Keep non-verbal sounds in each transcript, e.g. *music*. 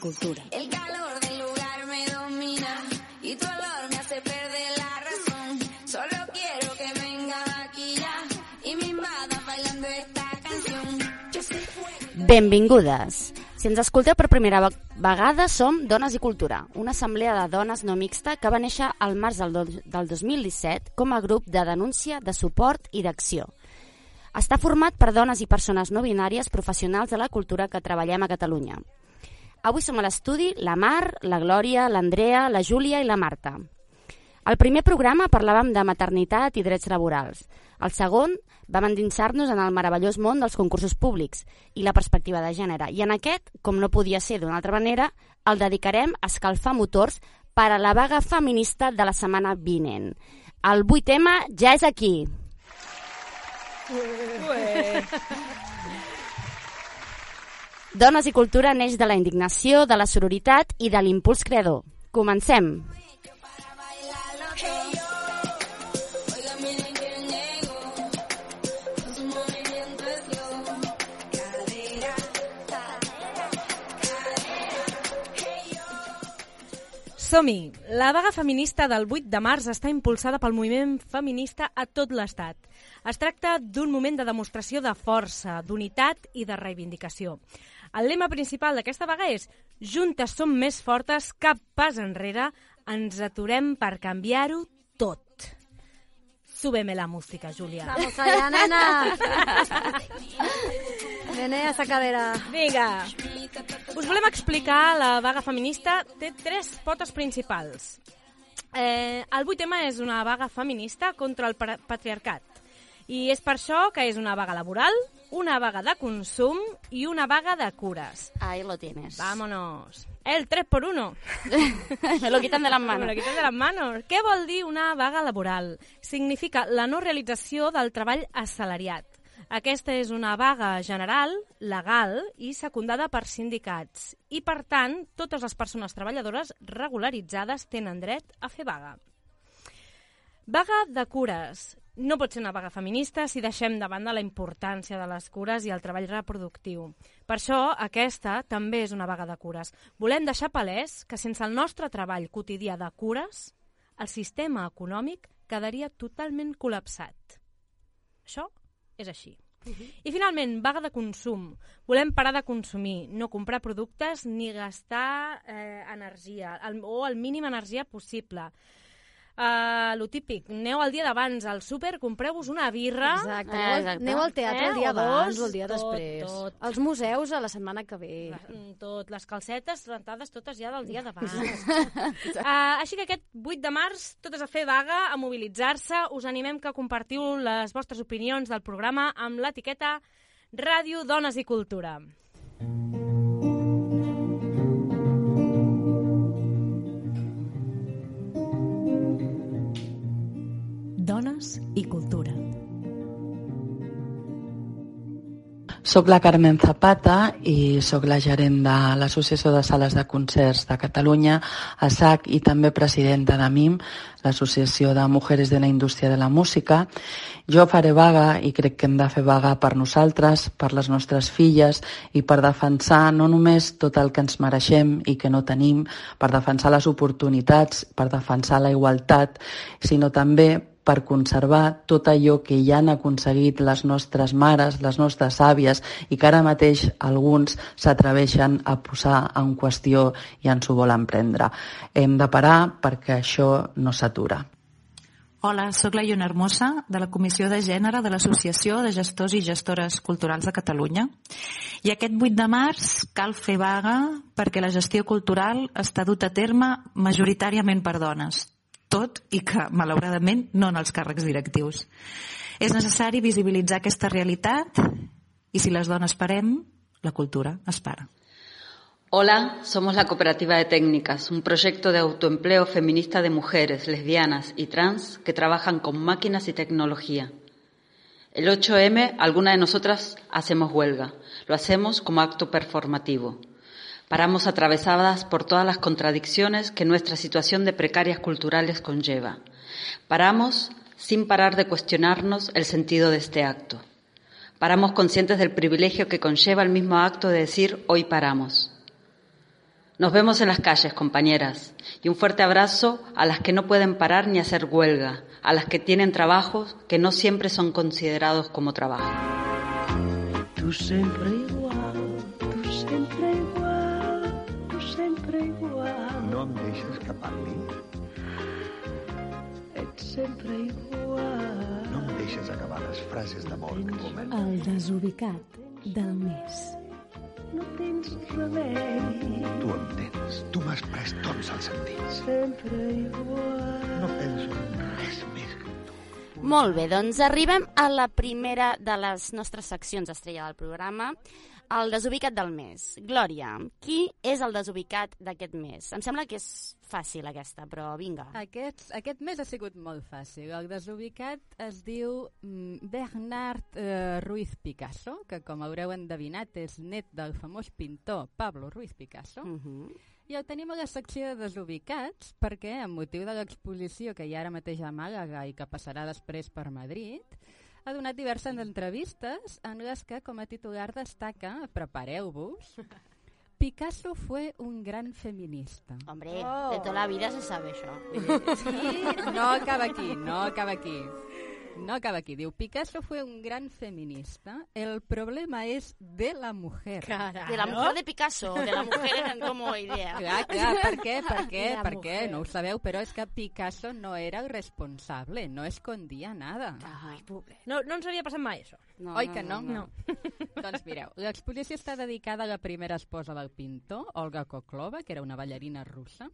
cultura. El calor del lugar me domina y tu olor me hace perder la razón. Solo quiero que vengas aquí ya y me invadas bailando esta canción. Yo. Benvingudes! Si ens escolteu per primera ve- vegada, som Dones i Cultura, una assemblea de dones no mixta que va néixer al març del, del 2017 com a grup de denúncia, de suport i d'acció. Està format per dones i persones no binàries professionals de la cultura que treballem a Catalunya. Avui som a l'estudi la Mar, la Glòria, l'Andrea, la Júlia i la Marta. Al primer programa parlàvem de maternitat i drets laborals. Al segon vam endinsar-nos en el meravellós món dels concursos públics i la perspectiva de gènere. I en aquest, com no podia ser d'una altra manera, el dedicarem a escalfar motors per a la vaga feminista de la setmana vinent. El vuit tema ja és aquí. Dones i cultura neix de la indignació, de la sororitat i de l'impuls creador. Comencem. Som-hi! La vaga feminista del 8 de març està impulsada pel moviment feminista a tot l'Estat. Es tracta d'un moment de demostració de força, d'unitat i de reivindicació. El lema principal d'aquesta vaga és Juntes som més fortes, cap pas enrere, ens aturem per canviar-ho tot. Súbeme la música, Júlia. Vamos allá, nena. Menea esa cadera. Vinga, us volem explicar la vaga feminista. Té tres potes principals. Eh, el vuit tema és una vaga feminista contra el pa- patriarcat. I és per això que és una vaga laboral, una vaga de consum i una vaga de cures. Ahí lo tienes. Vámonos. El 3 por 1. *laughs* Me lo quitan de las Me manos. lo quitan de les manos. Què vol dir una vaga laboral? Significa la no realització del treball assalariat. Aquesta és una vaga general, legal i secundada per sindicats. I, per tant, totes les persones treballadores regularitzades tenen dret a fer vaga. Vaga de cures. No pot ser una vaga feminista si deixem de banda la importància de les cures i el treball reproductiu. Per això, aquesta també és una vaga de cures. Volem deixar palès que sense el nostre treball quotidià de cures, el sistema econòmic quedaria totalment col·lapsat. Això és així. I finalment, vaga de consum. Volem parar de consumir, no comprar productes ni gastar eh, energia, el, o el mínim energia possible. Uh, lo típic, aneu el dia d'abans al súper, compreu-vos una birra... Exacte. Eh, exacte. aneu al teatre Eh, el dia abans o el dia tot, després. tot. Els museus a la setmana que ve. Mm, Tot, les calcetes rentades totes ja del dia d'abans. *laughs* uh, així que aquest 8 de març, totes a fer vaga, a mobilitzar-se. Us animem que compartiu les vostres opinions del programa amb l'etiqueta Ràdio Dones i Cultura. Dones i cultura. Soc la Carmen Zapata i sóc la gerent de l'Associació de Sales de Concerts de Catalunya, ASAC, i també presidenta de MIM, l'Associació de Mujeres de la Indústria de la Música. Jo faré vaga i crec que hem de fer vaga per nosaltres, per les nostres filles i per defensar no només tot el que ens mereixem i que no tenim, per defensar les oportunitats, per defensar la igualtat, sinó també per conservar tot allò que ja han aconseguit les nostres mares, les nostres àvies i que ara mateix alguns s'atreveixen a posar en qüestió i ens ho volen prendre. Hem de parar perquè això no s'atura. Hola, sóc la Iona Hermosa, de la Comissió de Gènere de l'Associació de Gestors i Gestores Culturals de Catalunya. I aquest 8 de març cal fer vaga perquè la gestió cultural està dut a terme majoritàriament per dones, tot i que, malauradament, no en els càrrecs directius. És necessari visibilitzar aquesta realitat i si les dones parem, la cultura es para. Hola, somos la Cooperativa de Técnicas, un proyecto de autoempleo feminista de mujeres, lesbianas y trans que trabajan con máquinas y tecnología. El 8M, alguna de nosotras hacemos huelga. Lo hacemos como acto performativo. Paramos atravesadas por todas las contradicciones que nuestra situación de precarias culturales conlleva. Paramos sin parar de cuestionarnos el sentido de este acto. Paramos conscientes del privilegio que conlleva el mismo acto de decir hoy paramos. Nos vemos en las calles, compañeras, y un fuerte abrazo a las que no pueden parar ni hacer huelga, a las que tienen trabajos que no siempre son considerados como trabajo. Sempre igual. No em deixes acabar les frases d'amor que comencen? El desubicat del mes. No tens remei. Tu em tens. Tu m'has pres tots els sentits. Sempre igual. No penso en res més que. Molt bé, doncs arribem a la primera de les nostres seccions estrella del programa, el desubicat del mes. Glòria, qui és el desubicat d'aquest mes? Em sembla que és fàcil aquesta, però vinga. Aquest, aquest mes ha sigut molt fàcil. El desubicat es diu mm, Bernard eh, Ruiz Picasso, que com haureu endevinat és net del famós pintor Pablo Ruiz Picasso. Uh -huh. I el tenim a la secció de desubicats perquè, amb motiu de l'exposició que hi ha ara mateix a Màlaga i que passarà després per Madrid, ha donat diverses entrevistes en les que, com a titular, destaca, prepareu-vos, Picasso fue un gran feminista. Hombre, oh. de tota la vida se sabe això. Sí, no acaba aquí, no acaba aquí. No acaba aquí. Diu, Picasso fue un gran feminista. El problema es de la mujer. Carai, de la mujer de Picasso, de la mujer como idea. Clar, clar, per què? Per què? Per què? No ho sabeu, però és que Picasso no era el responsable, no escondia nada. Ai, pobre. No, no ens havia passat mai, això. No, Oi que no? no. *laughs* doncs mireu, l'exposició està dedicada a la primera esposa del pintor, Olga Koklova, que era una ballarina russa,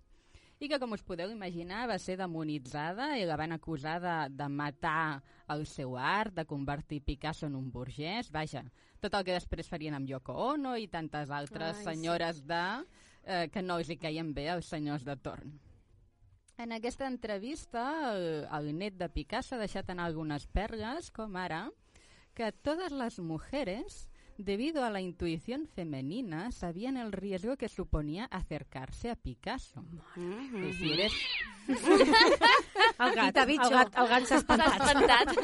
i que, com us podeu imaginar, va ser demonitzada i la van acusar de, de matar el seu art, de convertir Picasso en un burgès, vaja, tot el que després farien amb Yoko Ono i tantes altres Ai, senyores de, eh, que no els hi caien bé als senyors de torn. En aquesta entrevista, el, el net de Picasso ha deixat anar algunes perles, com ara, que todas las mujeres debido a la intuición femenina, sabían el riesgo que suponía acercarse a Picasso. Mm. El gat, el gat, el gat s'ha espantat. espantat.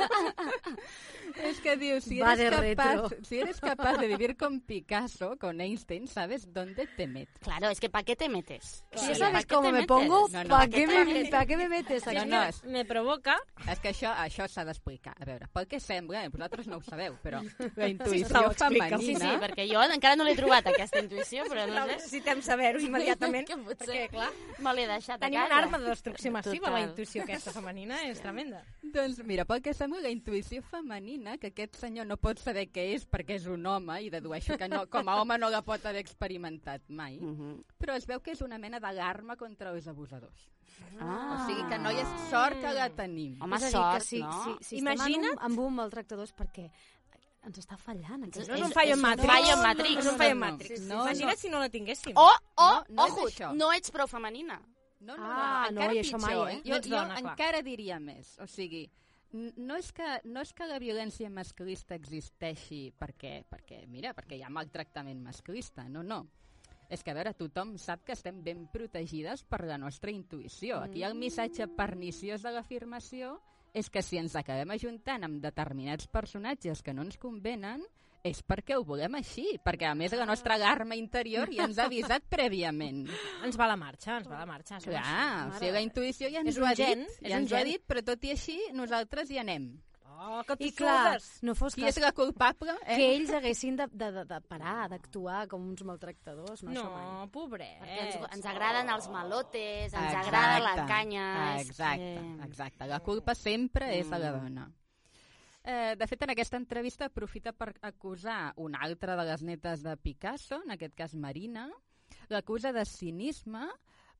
Es que diu, si Va eres, capaz, retro. si eres capaz de vivir con Picasso, con Einstein, sabes dónde te metes. Claro, es que ¿para qué te metes? Si Sí, ¿pa' sabes cómo me metes? pongo, No, no, ¿para ¿pa' qué, me, metes? pa què me metes No, aquí? no, és, Me provoca... és que això, això s'ha d'explicar. A veure, pel que sembla, eh, vosaltres no ho sabeu, però la intuïció. Sí, femenina... sí, perquè jo encara no l'he trobat, aquesta intuïció, però no sé. Necessitem saber-ho immediatament, Que potser perquè, clar, me l'he deixat tenim a una casa. arma de destrucció massiva, Total. la intuïció aquesta femenina és tremenda. Doncs mira, pel que sembla, la intuïció femenina, que aquest senyor no pot saber què és perquè és un home, i dedueixo que no, com a home no la pot haver experimentat mai, Uh -huh. però es veu que és una mena d'alarma contra els abusadors. Ah. O sigui que no hi és sort que la tenim. Home, és sort, que si, no? si, si Imagina- estem amb un, amb un maltractador és perquè ens està fallant. Aquest. No és un fallo en Matrix. fallo en Matrix. No No, no. Matrix. No, Imagina't no. si no la tinguéssim. O, o, No, no ojo, no ets prou femenina. No, no, Ah, no, no, encara això pitjor, mai, eh? Jo, No ets jo dona, clar. encara diria més. O sigui, no és que, no és que la violència masclista existeixi perquè, perquè, mira, perquè hi ha maltractament masclista, no, no. És que, a veure, tothom sap que estem ben protegides per la nostra intuïció. Aquí el missatge perniciós de l'afirmació és que si ens acabem ajuntant amb determinats personatges que no ens convenen, és perquè ho volem així, perquè a més la nostra alarma interior ja ens ha avisat prèviament. *laughs* Ens va la marxa, ens va la marxa. Clar, o sigui, la intuïció ja ens És ho ha gen, dit, ja ens ho ha dit, però tot i així nosaltres hi anem. Oh, que I clar, sudes. no fos Qui cas és la culpable? Eh? que ells haguessin de, de, de, de parar, d'actuar com uns maltractadors. No, No, això mai. pobret. Perquè ens, ens agraden els malotes, ens Exacte. agrada la canya. Exacte, exacte. La culpa sempre és de la Mm. dona. Eh, de fet, en aquesta entrevista aprofita per acusar una altra de les netes de Picasso, en aquest cas Marina, l'acusa de cinisme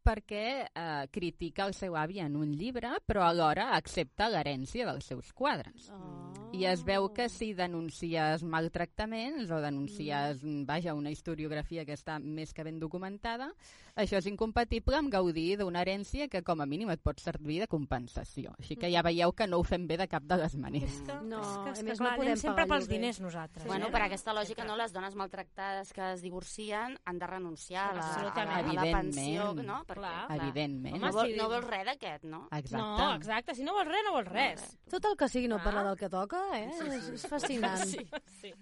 perquè eh, critica el seu avi en un llibre, però alhora accepta l'herència dels seus quadres. Oh. I es veu que si denuncies maltractaments o denuncies, Mm. vaja, una historiografia que està més que ben documentada, això és incompatible amb gaudir d'una herència que com a mínim et pot servir de compensació. Així que ja veieu que no ho fem bé de cap de les maneres. És que, No, és que, és que no clar, podem anem sempre pels diners nosaltres. Bueno, eh? per aquesta lògica, no, les dones maltractades que es divorcien han de renunciar a la, a la, a la pensió, no? Perquè, Clar. Evidentment. No, Home, vol, sí. no vols res d'aquest, no? Exacte. No, exacte. Si no vols res, no vols res. Tot el que sigui no Ah. parlar del que toca, eh? És, és fascinant. Sí, sí.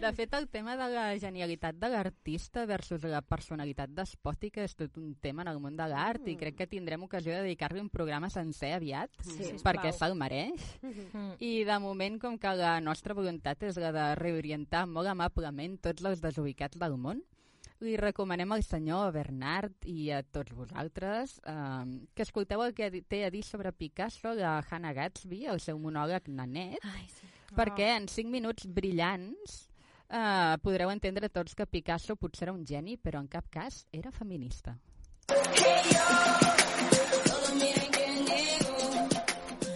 De fet, el tema de la genialitat de l'artista versus la personalitat despòtica és tot un tema en el món de l'art i crec que tindrem ocasió de dedicar-li un programa sencer aviat Sí, perquè se'l mereix. Mm. I de moment, com que la nostra voluntat és la de reorientar molt amablement tots els desubicats del món, li recomanem al senyor Bernard i a tots vosaltres eh, que escolteu el que té a dir sobre Picasso de Hannah Gatsby, el seu monòleg Nanet, Ai, sí. perquè en 5 minuts brillants eh, podreu entendre tots que Picasso potser era un geni, però en cap cas era feminista.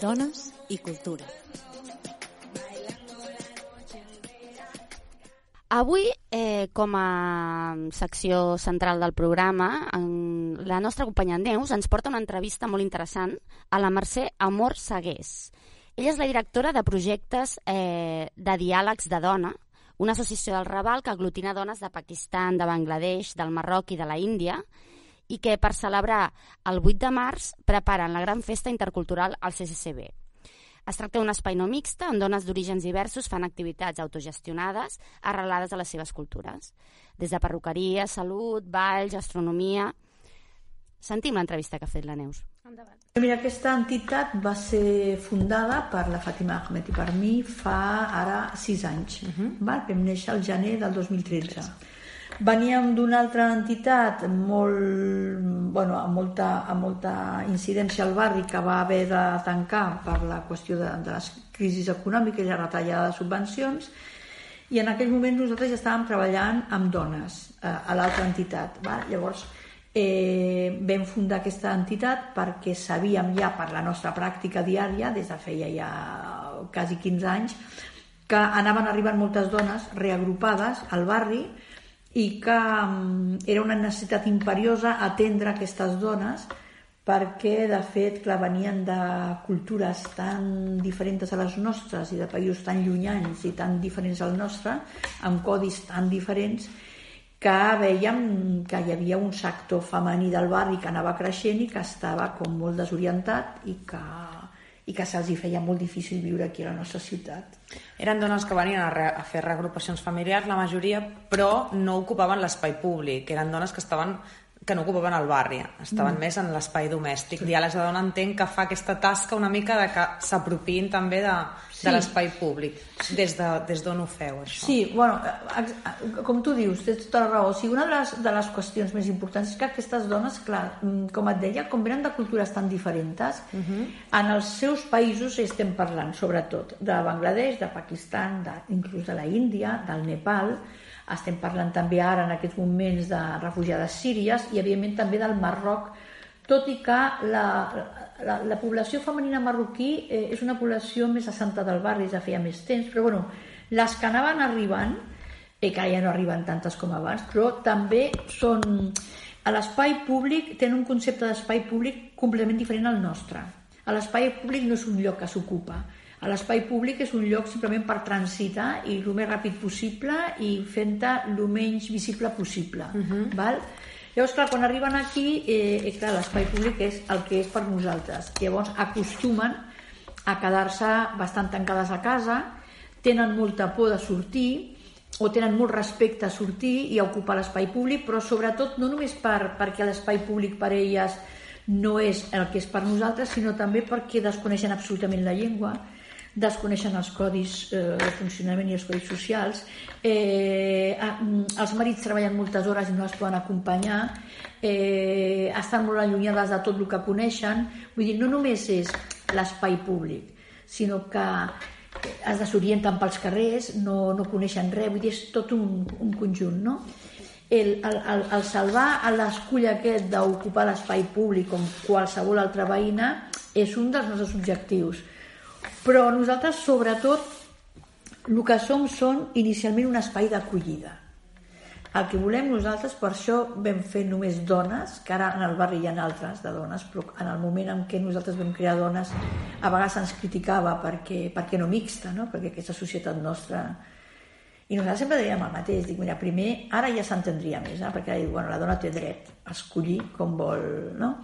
Dones i cultura. Avui, eh, com a secció central del programa, en, la nostra companya Neus ens porta una entrevista molt interessant a la Mercè Amor Segués. Ella és la directora de projectes eh, de diàlegs de dona, una associació del Raval que aglutina dones de Pakistan, de Bangladesh, del Marroc i de la Índia, i que per celebrar el 8 de març preparen la gran festa intercultural al CCCB. Es tracta d'un espai no mixte on dones d'orígens diversos fan activitats autogestionades arrelades a les seves cultures. Des de perruqueria, salut, balls, gastronomia... Sentim l'entrevista que ha fet la Neus. Endavant. Mira, aquesta entitat va ser fundada per la Fàtima Ahmed i per mi fa ara sis anys. Uh -huh. val? Vam néixer al gener del 2013. Veníem d'una altra entitat molt, bueno, amb, molta, amb molta incidència al barri que va haver de tancar per la qüestió de, de les crisis econòmiques i la retallada de subvencions i en aquell moment nosaltres ja estàvem treballant amb dones eh, a l'altra entitat. Va? Llavors, eh, vam fundar aquesta entitat perquè sabíem ja per la nostra pràctica diària, des de feia ja quasi 15 anys, que anaven arribant moltes dones reagrupades al barri i que mm, era una necessitat imperiosa atendre aquestes dones perquè, de fet, clar, venien de cultures tan diferents a les nostres i de països tan llunyans i tan diferents al nostre, amb codis tan diferents, que veiem que hi havia un sector femení del barri que anava creixent i que estava com molt desorientat i que, i que se'ls feia molt difícil viure aquí a la nostra ciutat. Eren dones que venien a, re, a fer reagrupacions familiars, la majoria, però no ocupaven l'espai públic. Eren dones que estaven que no ocupaven el barri, estaven mm. més en l'espai domèstic. Diàlegs de dona entenc que fa aquesta tasca una mica de que s'apropien també de, sí. de l'espai públic. Des d'on de, des ho feu, això? Sí, bueno, com tu dius, tens tota la raó. O sigui, una de les, de les qüestions més importants és que aquestes dones, clar, com et deia, com venen de cultures tan diferents, uh -huh. en els seus països estem parlant, sobretot, de Bangladesh, de Pakistan, de, inclús de la Índia, del Nepal, estem parlant també ara en aquests moments de refugiades síries i evidentment també del Marroc tot i que la, la, la població femenina marroquí eh, és una població més assentada al barri ja feia més temps, però bueno, les que anaven arribant eh, que ja no arriben tantes com abans però també són a l'espai públic tenen un concepte d'espai públic completament diferent al nostre. A l'espai públic no és un lloc que s'ocupa l'espai públic és un lloc simplement per transitar i el més ràpid possible i fent-te el menys visible possible. Uh -huh. val? Llavors, clar, quan arriben aquí, eh, clar, l'espai públic és el que és per nosaltres. Llavors, acostumen a quedar-se bastant tancades a casa, tenen molta por de sortir, o tenen molt respecte a sortir i a ocupar l'espai públic, però sobretot no només per, perquè l'espai públic per elles no és el que és per nosaltres, sinó també perquè desconeixen absolutament la llengua, desconeixen els codis eh, de funcionament i els codis socials, eh, mm, els marits treballen moltes hores i no les poden acompanyar, eh, estan molt allunyades de tot el que coneixen, vull dir, no només és l'espai públic, sinó que es desorienten pels carrers, no, no coneixen res, vull dir, és tot un, un conjunt, no? El, el, el, el salvar l'escull aquest d'ocupar l'espai públic com qualsevol altra veïna és un dels nostres objectius. Però nosaltres, sobretot, el que som són inicialment un espai d'acollida. El que volem nosaltres, per això vam fer només dones, que ara en el barri hi ha altres de dones, però en el moment en què nosaltres vam crear dones, a vegades ens criticava perquè, perquè no mixta, no? perquè aquesta societat nostra... I nosaltres sempre dèiem el mateix, dic, mira, primer, ara ja s'entendria més, no? perquè ara diu, bueno, la dona té dret a escollir com vol, no?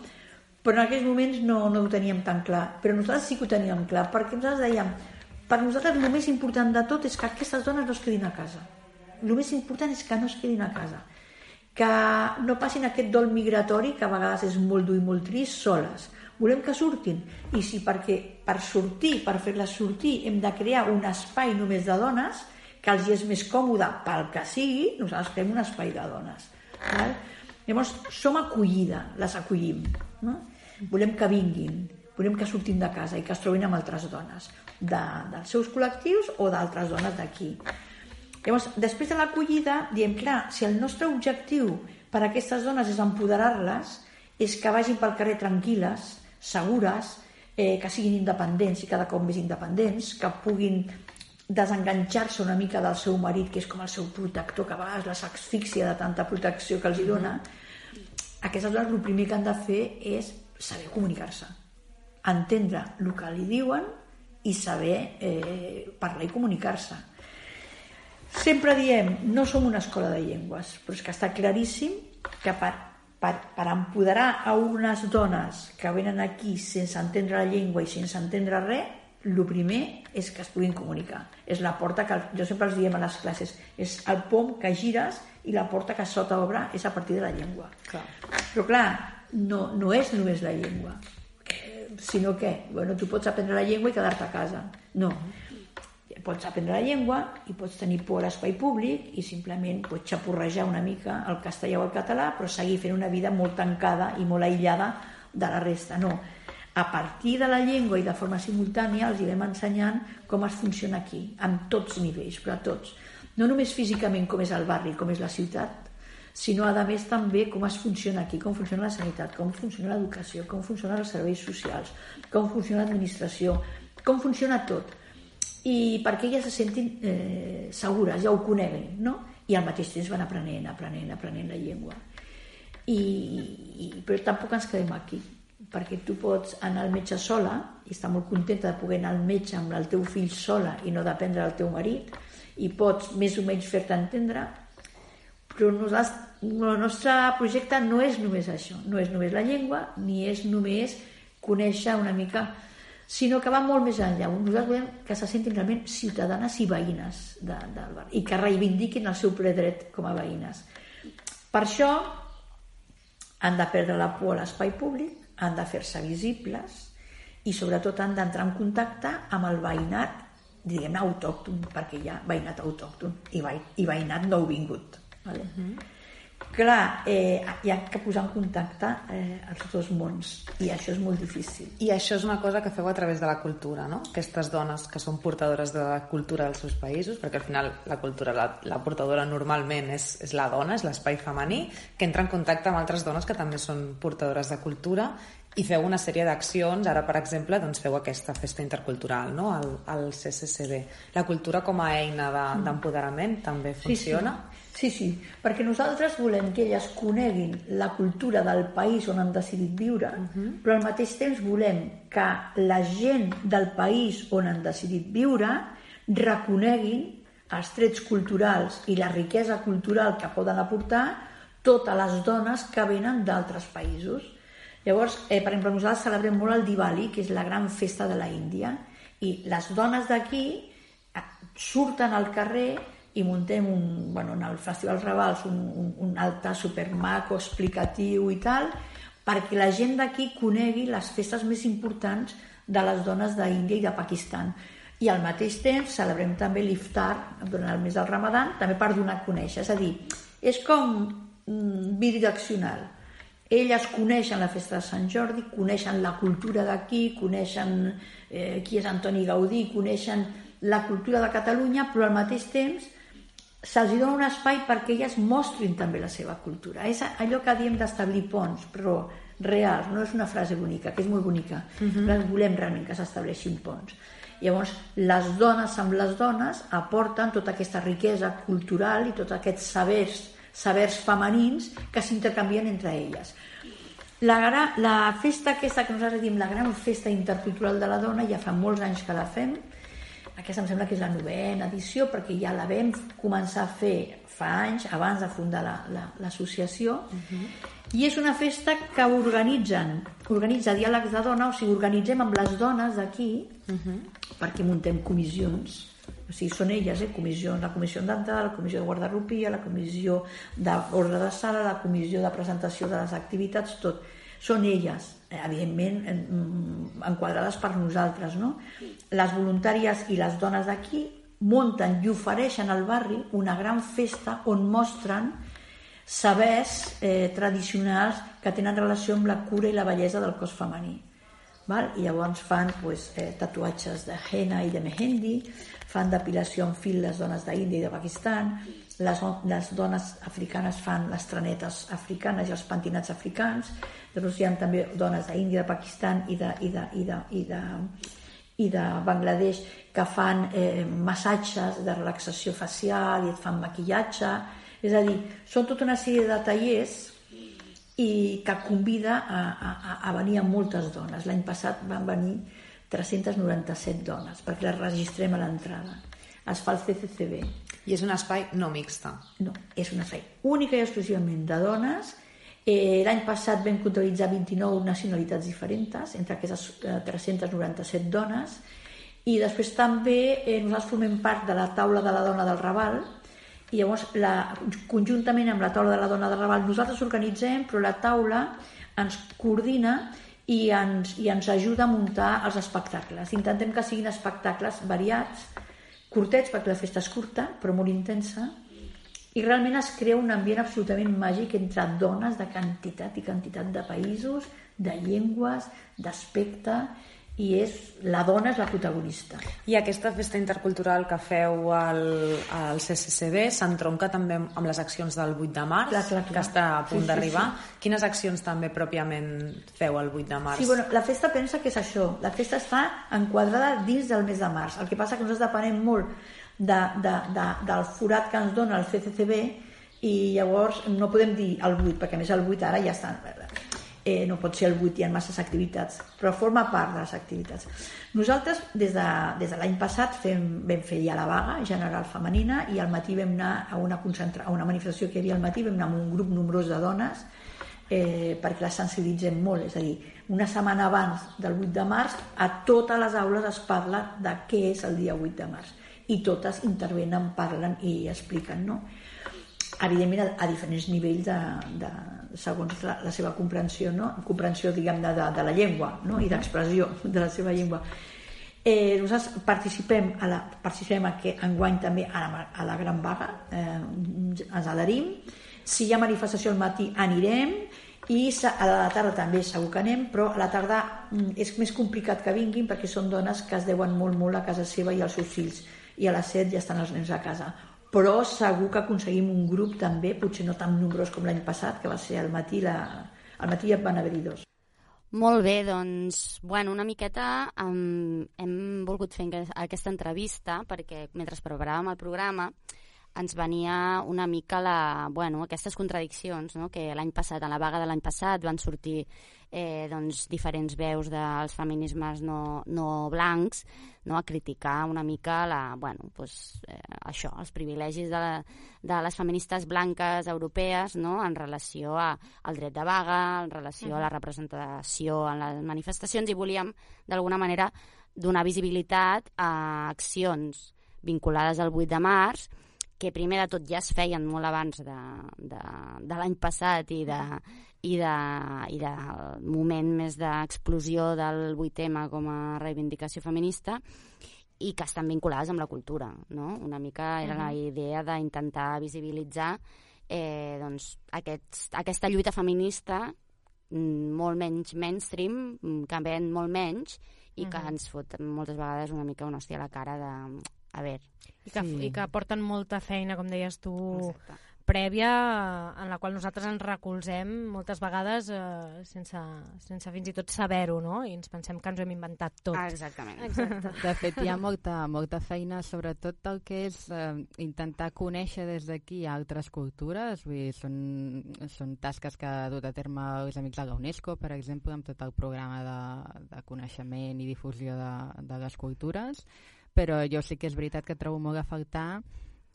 Però en aquells moments no, no ho teníem tan clar. Però nosaltres sí que ho teníem clar, perquè nosaltres dèiem, per nosaltres el més important de tot és que aquestes dones no es quedin a casa el més important és que no es quedin a casa que no passin aquest dol migratori que a vegades és molt dur i molt trist soles volem que surtin i si perquè per sortir, per fer-les sortir hem de crear un espai només de dones que els és més còmode pel que sigui, nosaltres creem un espai de dones val? llavors som acollida, les acollim no? Volem que vinguin volem que surtin de casa i que es trobin amb altres dones de, dels seus col·lectius o d'altres dones d'aquí. Llavors, després de l'acollida, diem, clar, si el nostre objectiu per a aquestes dones és empoderar-les, és que vagin pel carrer tranquil·les, segures, eh, que siguin independents i cada cop més independents, que puguin desenganxar-se una mica del seu marit, que és com el seu protector, que a vegades les asfíxia de tanta protecció que els hi dona, aquestes dones el primer que han de fer és saber comunicar-se, entendre el que li diuen i saber eh, parlar i comunicar-se Sempre diem, no som una escola de llengües, però és que està claríssim que per, per, per empoderar a unes dones que venen aquí sense entendre la llengua i sense entendre res, el primer és que es puguin comunicar. És la porta que, jo sempre els diem a les classes, és el pom que gires i la porta que sota obre és a partir de la llengua. Clar. Però clar, no, no és només la llengua, sinó que, bueno, tu pots aprendre la llengua i quedar-te a casa. No, pots aprendre la llengua i pots tenir por a l'espai públic i simplement pots xapurrejar una mica el castellà o el català però seguir fent una vida molt tancada i molt aïllada de la resta. No, a partir de la llengua i de forma simultània els irem ensenyant com es funciona aquí, amb tots nivells, però a tots. No només físicament com és el barri, com és la ciutat, sinó a més també com es funciona aquí, com funciona la sanitat, com funciona l'educació, com funcionen els serveis socials, com funciona l'administració, com funciona tot i perquè elles se sentin eh, segures, ja ho coneguin, no? I al mateix temps van aprenent, aprenent, aprenent la llengua. I, i, però tampoc ens quedem aquí, perquè tu pots anar al metge sola i estar molt contenta de poder anar al metge amb el teu fill sola i no dependre del teu marit i pots més o menys fer-te entendre però el nostre projecte no és només això, no és només la llengua ni és només conèixer una mica sinó que va molt més enllà. Nosaltres volem que se sentin realment ciutadanes i veïnes de, del bar i que reivindiquin el seu ple dret com a veïnes. Per això han de perdre la por a l'espai públic, han de fer-se visibles i sobretot han d'entrar en contacte amb el veïnat diguem autòcton, perquè hi ha veïnat autòcton i, veïnat nou vingut. Vale? Uh -huh clar, eh, hi ha que posar en contacte eh, els dos mons i això és molt difícil. I això és una cosa que feu a través de la cultura, no? Aquestes dones que són portadores de la cultura dels seus països, perquè al final la cultura, la, la portadora normalment és, és la dona, és l'espai femení, que entra en contacte amb altres dones que també són portadores de cultura i feu una sèrie d'accions, ara per exemple doncs feu aquesta festa intercultural no? al, al CCCB. La cultura com a eina mm. d'empoderament de, també funciona? Sí, sí. Sí, sí, perquè nosaltres volem que elles coneguin la cultura del país on han decidit viure, uh -huh. però al mateix temps volem que la gent del país on han decidit viure reconeguin els trets culturals i la riquesa cultural que poden aportar totes les dones que venen d'altres països. Llavors, eh, per exemple, nosaltres celebrem molt el Diwali, que és la gran festa de la Índia, i les dones d'aquí eh, surten al carrer i muntem un, bueno, en el Festival Ravals un, un, un altar supermaco, explicatiu i tal, perquè la gent d'aquí conegui les festes més importants de les dones d'Índia i de Pakistan. I al mateix temps celebrem també l'iftar durant el mes del Ramadan, també per donar a conèixer. És a dir, és com mm, bidireccional. Elles coneixen la festa de Sant Jordi, coneixen la cultura d'aquí, coneixen eh, qui és Antoni Gaudí, coneixen la cultura de Catalunya, però al mateix temps se'ls dona un espai perquè elles mostrin també la seva cultura. És allò que diem d'establir ponts, però reals, no és una frase bonica, que és molt bonica, uh -huh. però volem realment que s'estableixin ponts. Llavors, les dones amb les dones aporten tota aquesta riquesa cultural i tots aquests sabers, sabers femenins que s'intercanvien entre elles. La, gra, la festa aquesta que nosaltres diem la gran festa intercultural de la dona ja fa molts anys que la fem aquesta em sembla que és la novena edició perquè ja la vam començar a fer fa anys abans de fundar l'associació la, la, uh -huh. i és una festa que organitzen organitza diàlegs de dona o sigui, organitzem amb les dones d'aquí uh -huh perquè muntem comissions o sigui, són elles, eh? comissió, la comissió dental, la comissió de guardarropia, la comissió d'ordre de sala, la comissió de presentació de les activitats, tot. Són elles, evidentment, mm, enquadrades per nosaltres. No? Les voluntàries i les dones d'aquí munten i ofereixen al barri una gran festa on mostren sabers eh, tradicionals que tenen relació amb la cura i la bellesa del cos femení val? i llavors fan pues, eh, tatuatges de henna i de mehendi, fan depilació en fil les dones d'Índia i de Pakistan, les, les dones africanes fan les tranetes africanes i els pentinats africans, després hi ha també dones d'Índia, de Pakistan i de, i de, i de, i de, i de Bangladesh que fan eh, massatges de relaxació facial i et fan maquillatge, és a dir, són tota una sèrie de tallers i que convida a, a, a venir a moltes dones. L'any passat van venir 397 dones perquè les registrem a l'entrada. Es fa el CCCB. I és un espai no mixta? No, és un espai única i exclusivament de dones. Eh, L'any passat vam comptabilitzar 29 nacionalitats diferents, entre aquestes 397 dones, i després també eh, nosaltres formem part de la taula de la dona del Raval, i llavors la, conjuntament amb la taula de la dona de Raval nosaltres organitzem però la taula ens coordina i ens, i ens ajuda a muntar els espectacles. Intentem que siguin espectacles variats curtets perquè la festa és curta però molt intensa i realment es crea un ambient absolutament màgic entre dones de quantitat i quantitat de països, de llengües, d'aspecte i és, la dona és la protagonista. I aquesta festa intercultural que feu al, al CCCB s'entronca també amb les accions del 8 de març, clar, clar, clar. que està a punt Sí, sí, d'arribar. sí. Quines accions també pròpiament feu el 8 de març? Sí, bueno, la festa pensa que és això. La festa està enquadrada dins del mes de març. El que passa que nosaltres depenem molt de, de, de, del forat que ens dona el CCCB i llavors no podem dir el 8, perquè més el 8 ara ja està eh, no pot ser el 8, hi ha masses activitats, però forma part de les activitats. Nosaltres, des de, des de l'any passat, fem, vam fer ja la vaga general femenina i al matí vam anar a una, concentra, a una manifestació que hi havia al matí, vam anar amb un grup nombrós de dones eh, perquè les sensibilitzem molt, és a dir, una setmana abans del 8 de març a totes les aules es parla de què és el dia 8 de març i totes intervenen, parlen i expliquen, no? evidentment a, a diferents nivells de, de, segons la, la seva comprensió, no? comprensió diguem de, de, de la llengua no? i d'expressió de la seva llengua. Eh, nosaltres participem, a la, participem que enguany també a la, a la Gran Vaga, eh, ens adherim. Si hi ha manifestació al matí anirem i a la tarda també segur que anem, però a la tarda mm, és més complicat que vinguin perquè són dones que es deuen molt molt a casa seva i als seus fills i a les 7 ja estan els nens a casa però segur que aconseguim un grup també, potser no tan nombrós com l'any passat, que va ser al matí, la... al matí ja van haver-hi dos. Molt bé, doncs, bueno, una miqueta um, hem volgut fer aquesta entrevista perquè mentre preparàvem el programa ens venia una mica la, bueno, aquestes contradiccions, no? que l'any passat, a la vaga de l'any passat, van sortir eh, doncs, diferents veus dels feminismes no, no blancs no? a criticar una mica la, bueno, pues, eh, això, els privilegis de, la, de les feministes blanques europees no? en relació a, al dret de vaga, en relació uh -huh. a la representació en les manifestacions i volíem, d'alguna manera, donar visibilitat a accions vinculades al 8 de març que primer de tot ja es feien molt abans de, de, de l'any passat i de, i, de, i del moment més d'explosió del 8M com a reivindicació feminista i que estan vinculades amb la cultura, no? Una mica era la idea d'intentar visibilitzar eh, doncs, aquests, aquesta lluita feminista mm, molt menys mainstream, mm, que ven molt menys i que ens fot moltes vegades una mica una hòstia a la cara de... A veure... I que, Sí. I que porten molta feina, com deies tu, Exacte. prèvia, en la qual nosaltres ens recolzem moltes vegades eh, sense, sense fins i tot saber-ho, no? I ens pensem que ens ho hem inventat tot. Ah, exactament. Exacte. De fet, hi ha molta, molta feina, sobretot el que és eh, intentar conèixer des d'aquí altres cultures. Vull dir, són, són tasques que ha dut a terme els amics de la UNESCO, per exemple, amb tot el programa de, de coneixement i difusió de, de les cultures. Però jo sí que és veritat que trobo molt a faltar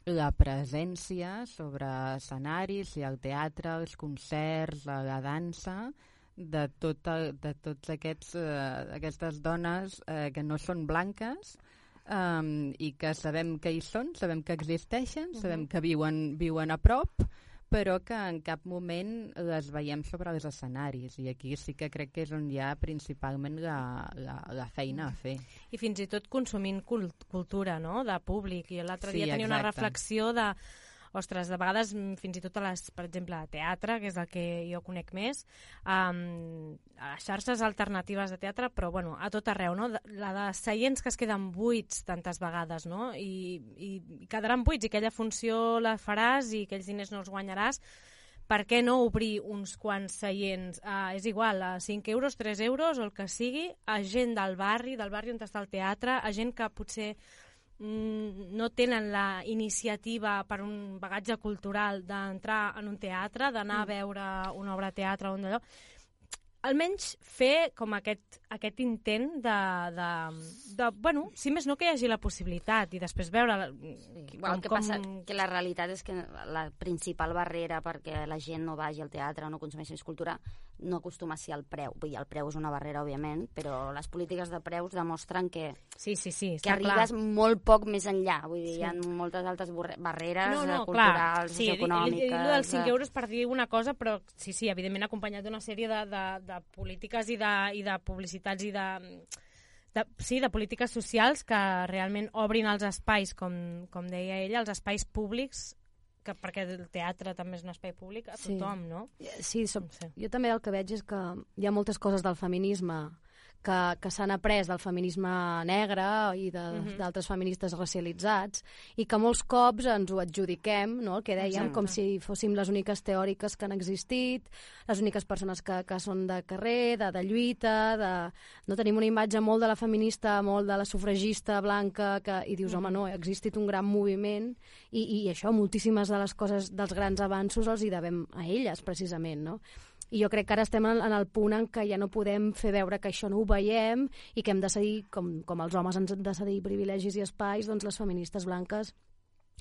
la presència sobre escenaris i el teatre, els concerts, la, la dansa, de, tot el, de tots aquests, eh, aquestes dones eh, que no són blanques um, i que sabem que hi són, sabem que existeixen, sabem que viuen, viuen a prop, però que en cap moment les veiem sobre els escenaris i aquí sí que crec que és on hi ha principalment la, la, la feina a fer. I fins i tot consumint cult cultura, no?, de públic. I l'altre Sí, dia tenia una exacte. reflexió de ostres, de vegades mm, fins i tot a les, per exemple, a teatre, que és el que jo conec més, um, a les xarxes alternatives de teatre, però bueno, a tot arreu, no? La de seients que es queden buits tantes vegades, no? I, i, quedaran buits i aquella funció la faràs i aquells diners no els guanyaràs, per què no obrir uns quants seients? Uh, és igual, a 5 euros, 3 euros o el que sigui, a gent del barri, del barri on està el teatre, a gent que potser no tenen la iniciativa per un bagatge cultural d'entrar en un teatre, d'anar a veure una obra de teatre o un d'allò, almenys fer com aquest, aquest intent de, de, de, bueno, si més no que hi hagi la possibilitat i després veure la, Igual, el que passa que la realitat és que la principal barrera perquè la gent no vagi al teatre o no consumeixi més cultura no acostuma a ser el preu. Vull dir, el preu és una barrera, òbviament, però les polítiques de preus demostren que, sí, sí, sí, que arribes clar. molt poc més enllà. Vull dir, Sí. hi ha moltes altres barreres no, no, eh, clar, culturals, sí, econòmiques... I dels 5 eh, euros per dir una cosa, però sí, sí, evidentment acompanyat d'una sèrie de, de, de polítiques i de, i de publicitats i de, de, sí, de polítiques socials que realment obrin els espais, com, com deia ella, els espais públics, que, perquè el teatre també és un espai públic, a Sí. tothom, no? Sí, som, sé. jo també el que veig és que hi ha moltes coses del feminisme que, que s'han après del feminisme negre i de- Mhm. d'altres feministes racialitzats i que molts cops ens ho adjudiquem, no? el que dèiem, Exacte. com si fóssim les úniques teòriques que han existit, les úniques persones que, que són de carrer, de, de lluita, de... no tenim una imatge molt de la feminista, molt de la sufragista blanca, que, i dius, home, no, ha existit un gran moviment i, i això, moltíssimes de les coses, dels grans avanços els hi devem a elles, precisament, no? I jo crec que ara estem en, en el punt en què ja no podem fer veure que això no ho veiem i que hem de cedir, com, com els homes ens han de cedir privilegis i espais, doncs les feministes blanques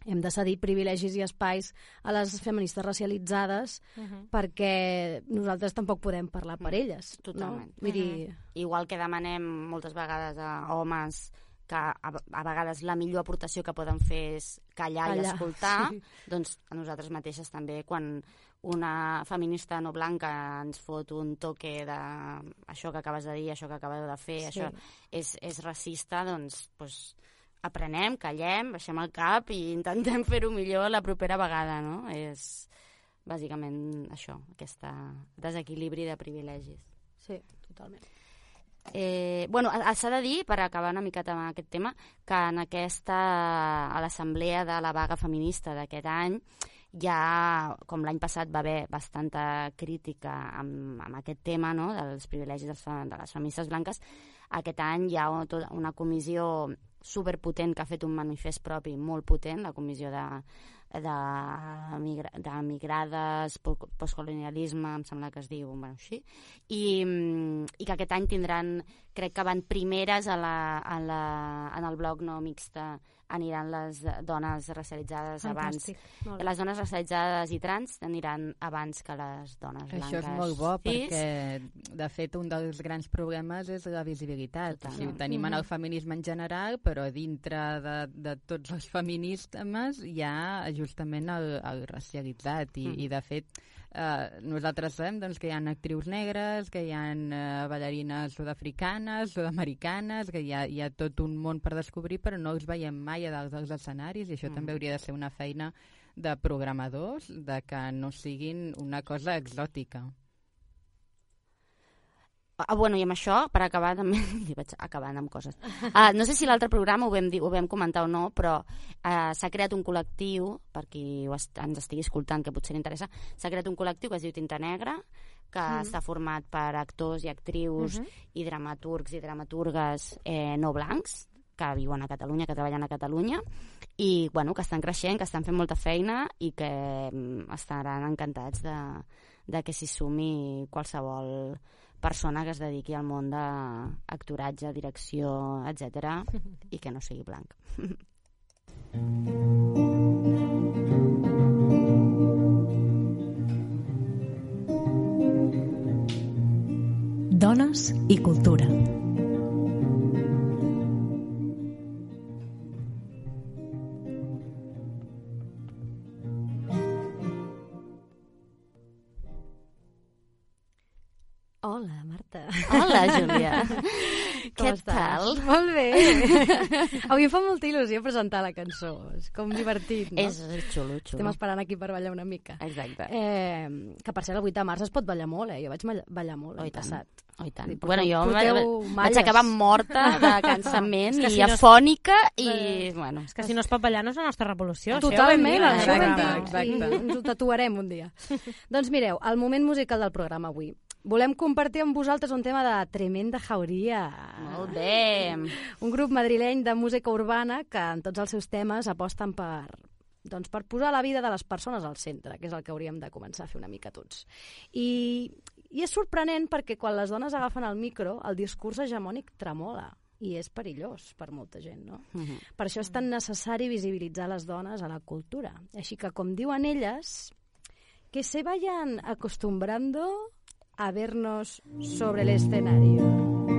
hem de cedir privilegis i espais a les feministes racialitzades Mhm. perquè nosaltres tampoc podem parlar per elles. Totalment. No? Vull dir, Igual que demanem moltes vegades a homes que a, a vegades la millor aportació que poden fer és callar, i Callar, escoltar, sí. doncs a nosaltres mateixes també, quan una feminista no blanca ens fot un toque de això que acabes de dir, això que acabeu de fer, Sí. això és, és racista, doncs, doncs aprenem, callem, baixem el cap i intentem fer-ho millor la propera vegada, no? És bàsicament això, aquest desequilibri de privilegis. Sí, totalment. Eh, bueno, a- s'ha de dir, per acabar una miqueta amb aquest tema, que en aquesta, a l'assemblea de la vaga feminista d'aquest any, ja, com l'any passat va haver bastanta crítica amb, amb aquest tema no? dels privilegis dels, de les feministes blanques, aquest any hi ha una comissió superpotent que ha fet un manifest propi molt potent, la comissió de, de, de migrades, po- postcolonialisme, em sembla que es diu, bueno, així, i, i que aquest any tindran, crec que van primeres a la, a la, en el bloc no mixta, aniran les dones racialitzades Fantàstic, abans. Les dones racialitzades i trans aniran abans que les dones blanques. Això és molt bo cis. perquè, de fet, un dels grans problemes és la visibilitat. O sigui, ho tenim en Mhm. el feminisme en general, però dintre de, de tots els feminismes hi ha justament el, el racialitzat i, Mm. i de fet, eh, nosaltres sabem doncs, que hi ha actrius negres, que hi ha eh, ballarines sud-africanes, sud-americanes, que hi ha, hi ha tot un món per descobrir, però no els veiem mai a dalt dels escenaris i això mm. també hauria de ser una feina de programadors, de que no siguin una cosa exòtica. Ah, bueno, i amb això, per acabar també, *laughs* vaig acabant amb coses. Uh, no sé si l'altre programa ho vam, dir, ho vam comentar o no, però uh, s'ha creat un col·lectiu, per qui est ens estigui escoltant, que potser interessa, s'ha creat un col·lectiu que es diu Tinta Negra, que mm. està format per actors i actrius mm -hmm. i dramaturgs i dramaturgues eh, no blancs, que viuen a Catalunya, que treballen a Catalunya, i bueno, que estan creixent, que estan fent molta feina i que mm, estaran encantats de, de que s'hi sumi qualsevol persona que es dediqui al món d'actoratge, direcció, etc *laughs* i que no sigui blanc. Dones i cultura. Marta. Hola, Júlia. *laughs* Què estàs? tal? Molt bé. *laughs* Avui em fa molta il·lusió presentar la cançó. És com divertit, no? És xulo, xulo. Estem esperant aquí per ballar una mica. Exacte. Eh, que per cert, el 8 de març es pot ballar molt, eh? Jo vaig ballar molt Oh, l'any tant. passat. Oh, i tant. Sí, Bueno, jo vaig, vaig acabar morta *laughs* de cansament i si no es- afònica i, bueno... És que si no es pot ballar no és la nostra revolució. Totalment, això ho hem dit. ens ho tatuarem un dia. doncs mireu, el moment musical del programa avui. Volem compartir amb vosaltres un tema de tremenda jauria. Molt bé. Un grup madrileny de música urbana que en tots els seus temes aposten per, doncs per posar la vida de les persones al centre, que és el que hauríem de començar a fer una mica tots. I, i és sorprenent perquè quan les dones agafen el micro, el discurs hegemònic tremola i és perillós per molta gent, no? Mhm. Per això és tan necessari visibilitzar les dones a la cultura. Així que, com diuen elles, que se vayan acostumbrando a vernos sobre el escenario.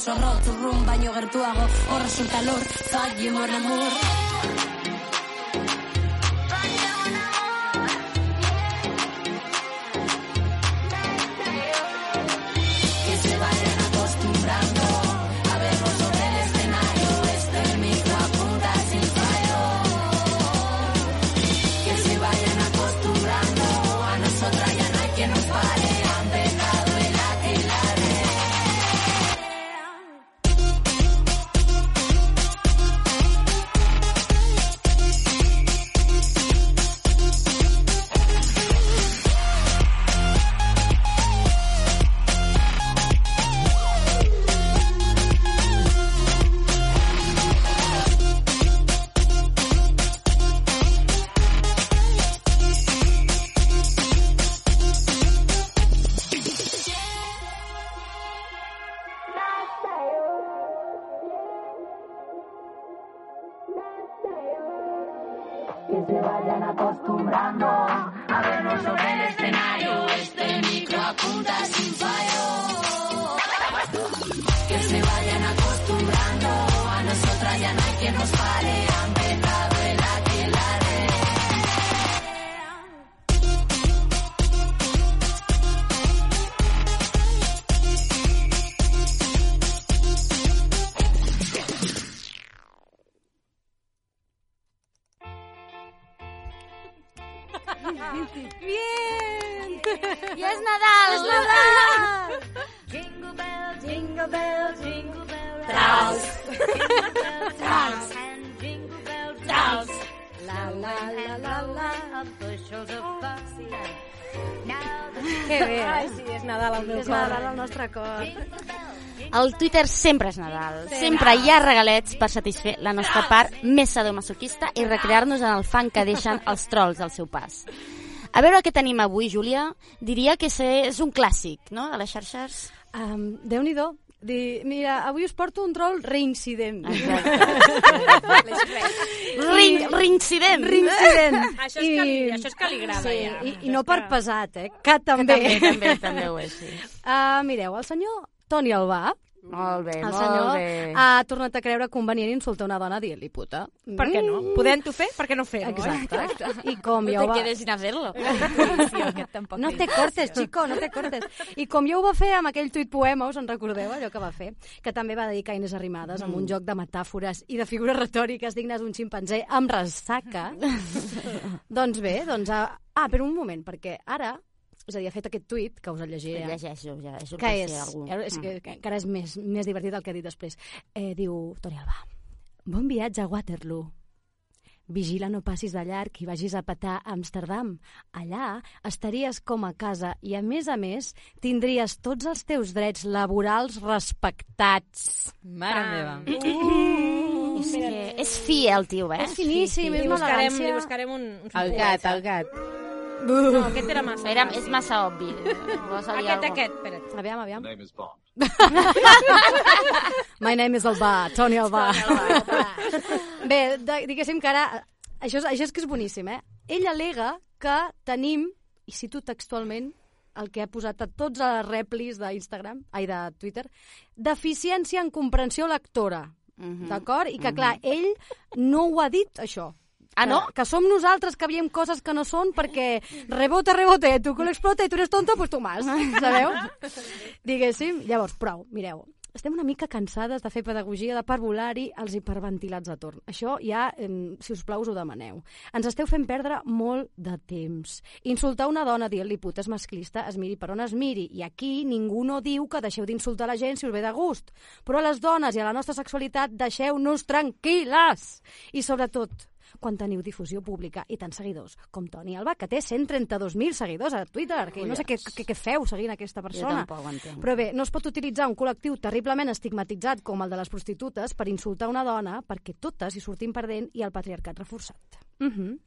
Zorro, turrun, baino gertuago, hor resulta lur, zaila mon amor. El Twitter sempre és Nadal. Sempre hi ha regalets per satisfer la nostra part més sadomasoquista i recrear-nos en el fang que deixen els trolls al seu pas. A veure què tenim avui, Júlia. Diria que és- un clàssic, no?, de les xarxes. Um, Déu-n'hi-do. Di, mira, avui us porto un troll reincident. *laughs* Ring- reincident. Reincident. Això és que li- això és que li agrada, sí, ja. I, I no per pesat, eh? Que també. també, també, també ho és, sí. Uh, *laughs* mireu, el senyor Toni Albà, Molt bé, el molt senyor bé. ha tornat a creure convenient insultar una dona dient-li puta. Per què no? Podent-ho fer, per què no fer-ho? Exacte. I com No ja ho te va... quedes sin hacerlo. *laughs* No te cortes, chico, no te cortes. I com ja ho va fer amb aquell tuit poema, us en recordeu allò que va fer? Que també va dedicar a Inés Arrimadas amb un joc de metàfores i de figures retòriques dignes d'un ximpanzé amb ressaca. *laughs* doncs bé, doncs... Ah, ah, per un moment, perquè ara és a dir, ha fet aquest tuit, que us el llegiré. Llegeixo, llegeixo, que per és, si algú... és que, Mm. que encara és més, més divertit el que ha dit després. Eh, diu Toni Albà, bon viatge a Waterloo. Vigila no passis de llarg i vagis a petar a Amsterdam. Allà estaries com a casa i, a més a més, tindries tots els teus drets laborals respectats. Mare meva. Uh, és, que és fi, el tio, eh? És finíssim, és Li una buscarem, elegància. li buscarem un... un El gat, el gat. No, aquest era massa. Era, és massa obvi. *laughs* Dir Aquest, aquest, espera't. Aviam, aviam. name is Bond. *laughs* My name is Albà, Toni Albà. *laughs* Bé, de, diguéssim que ara... Això és, això és que és boníssim, eh? Ell alega que tenim, i cito textualment, el que ha posat a tots els replis d'Instagram, ai, de Twitter, deficiència en comprensió lectora. Mhm. D'acord? I que, clar, ell no ho ha dit, això. Ah, no? Que, que som nosaltres que veiem coses que no són perquè rebote, rebote, tu culo explota i tu eres tonto, pues tu más, sabeu? *laughs* Diguéssim, llavors, prou, mireu, estem una mica cansades de fer pedagogia de parvulari als hiperventilats a torn. Això ja, eh, si us plau, us ho demaneu. Ens esteu fent perdre molt de temps. Insultar una dona dient-li puta és masclista, es miri per on es miri. I aquí ningú no diu que deixeu d'insultar la gent si us ve de gust. Però a les dones i a la nostra sexualitat deixeu-nos tranquil·les. I sobretot, quan teniu difusió pública i tants seguidors com Toni Alba, que té 132.000 seguidors a Twitter, que no sé què, què, què feu seguint aquesta persona. Però bé, no es pot utilitzar un col·lectiu terriblement estigmatitzat com el de les prostitutes per insultar una dona perquè totes hi sortim perdent i el patriarcat reforçat. Uh -huh.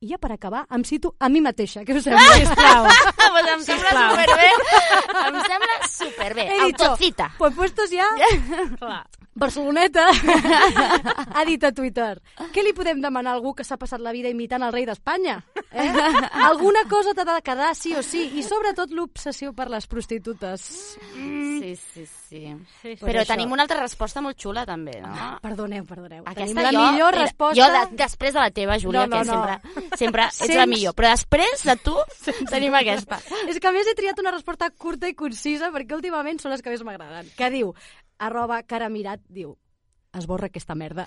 I ja per acabar, em cito a mi mateixa. Què us sembla, *laughs* sisplau? pues em sembla Sisplau. superbé. Em sembla superbé. He dicho, Autocita. pues puestos ya... *laughs* Clar. Barceloneta *laughs* ha dit a Twitter què li podem demanar a algú que s'ha passat la vida imitant el rei d'Espanya? Eh? Alguna cosa t'ha de quedar sí o sí i sobretot l'obsessió per les prostitutes. Sí, sí, sí. sí. Però Pues tenim això. una altra resposta molt xula, també, no? Ah, perdoneu, perdoneu. Aquesta Tenim la jo, millor mira, resposta... Jo, de, després de la teva, Júlia, No, no, que no. sempre, sempre ets Sents- la millor. Però després de tu, tenim aquesta. És que a més he triat una resposta curta i concisa perquè últimament són les que més m'agraden. Que diu, arroba caramirat, diu, esborra aquesta merda.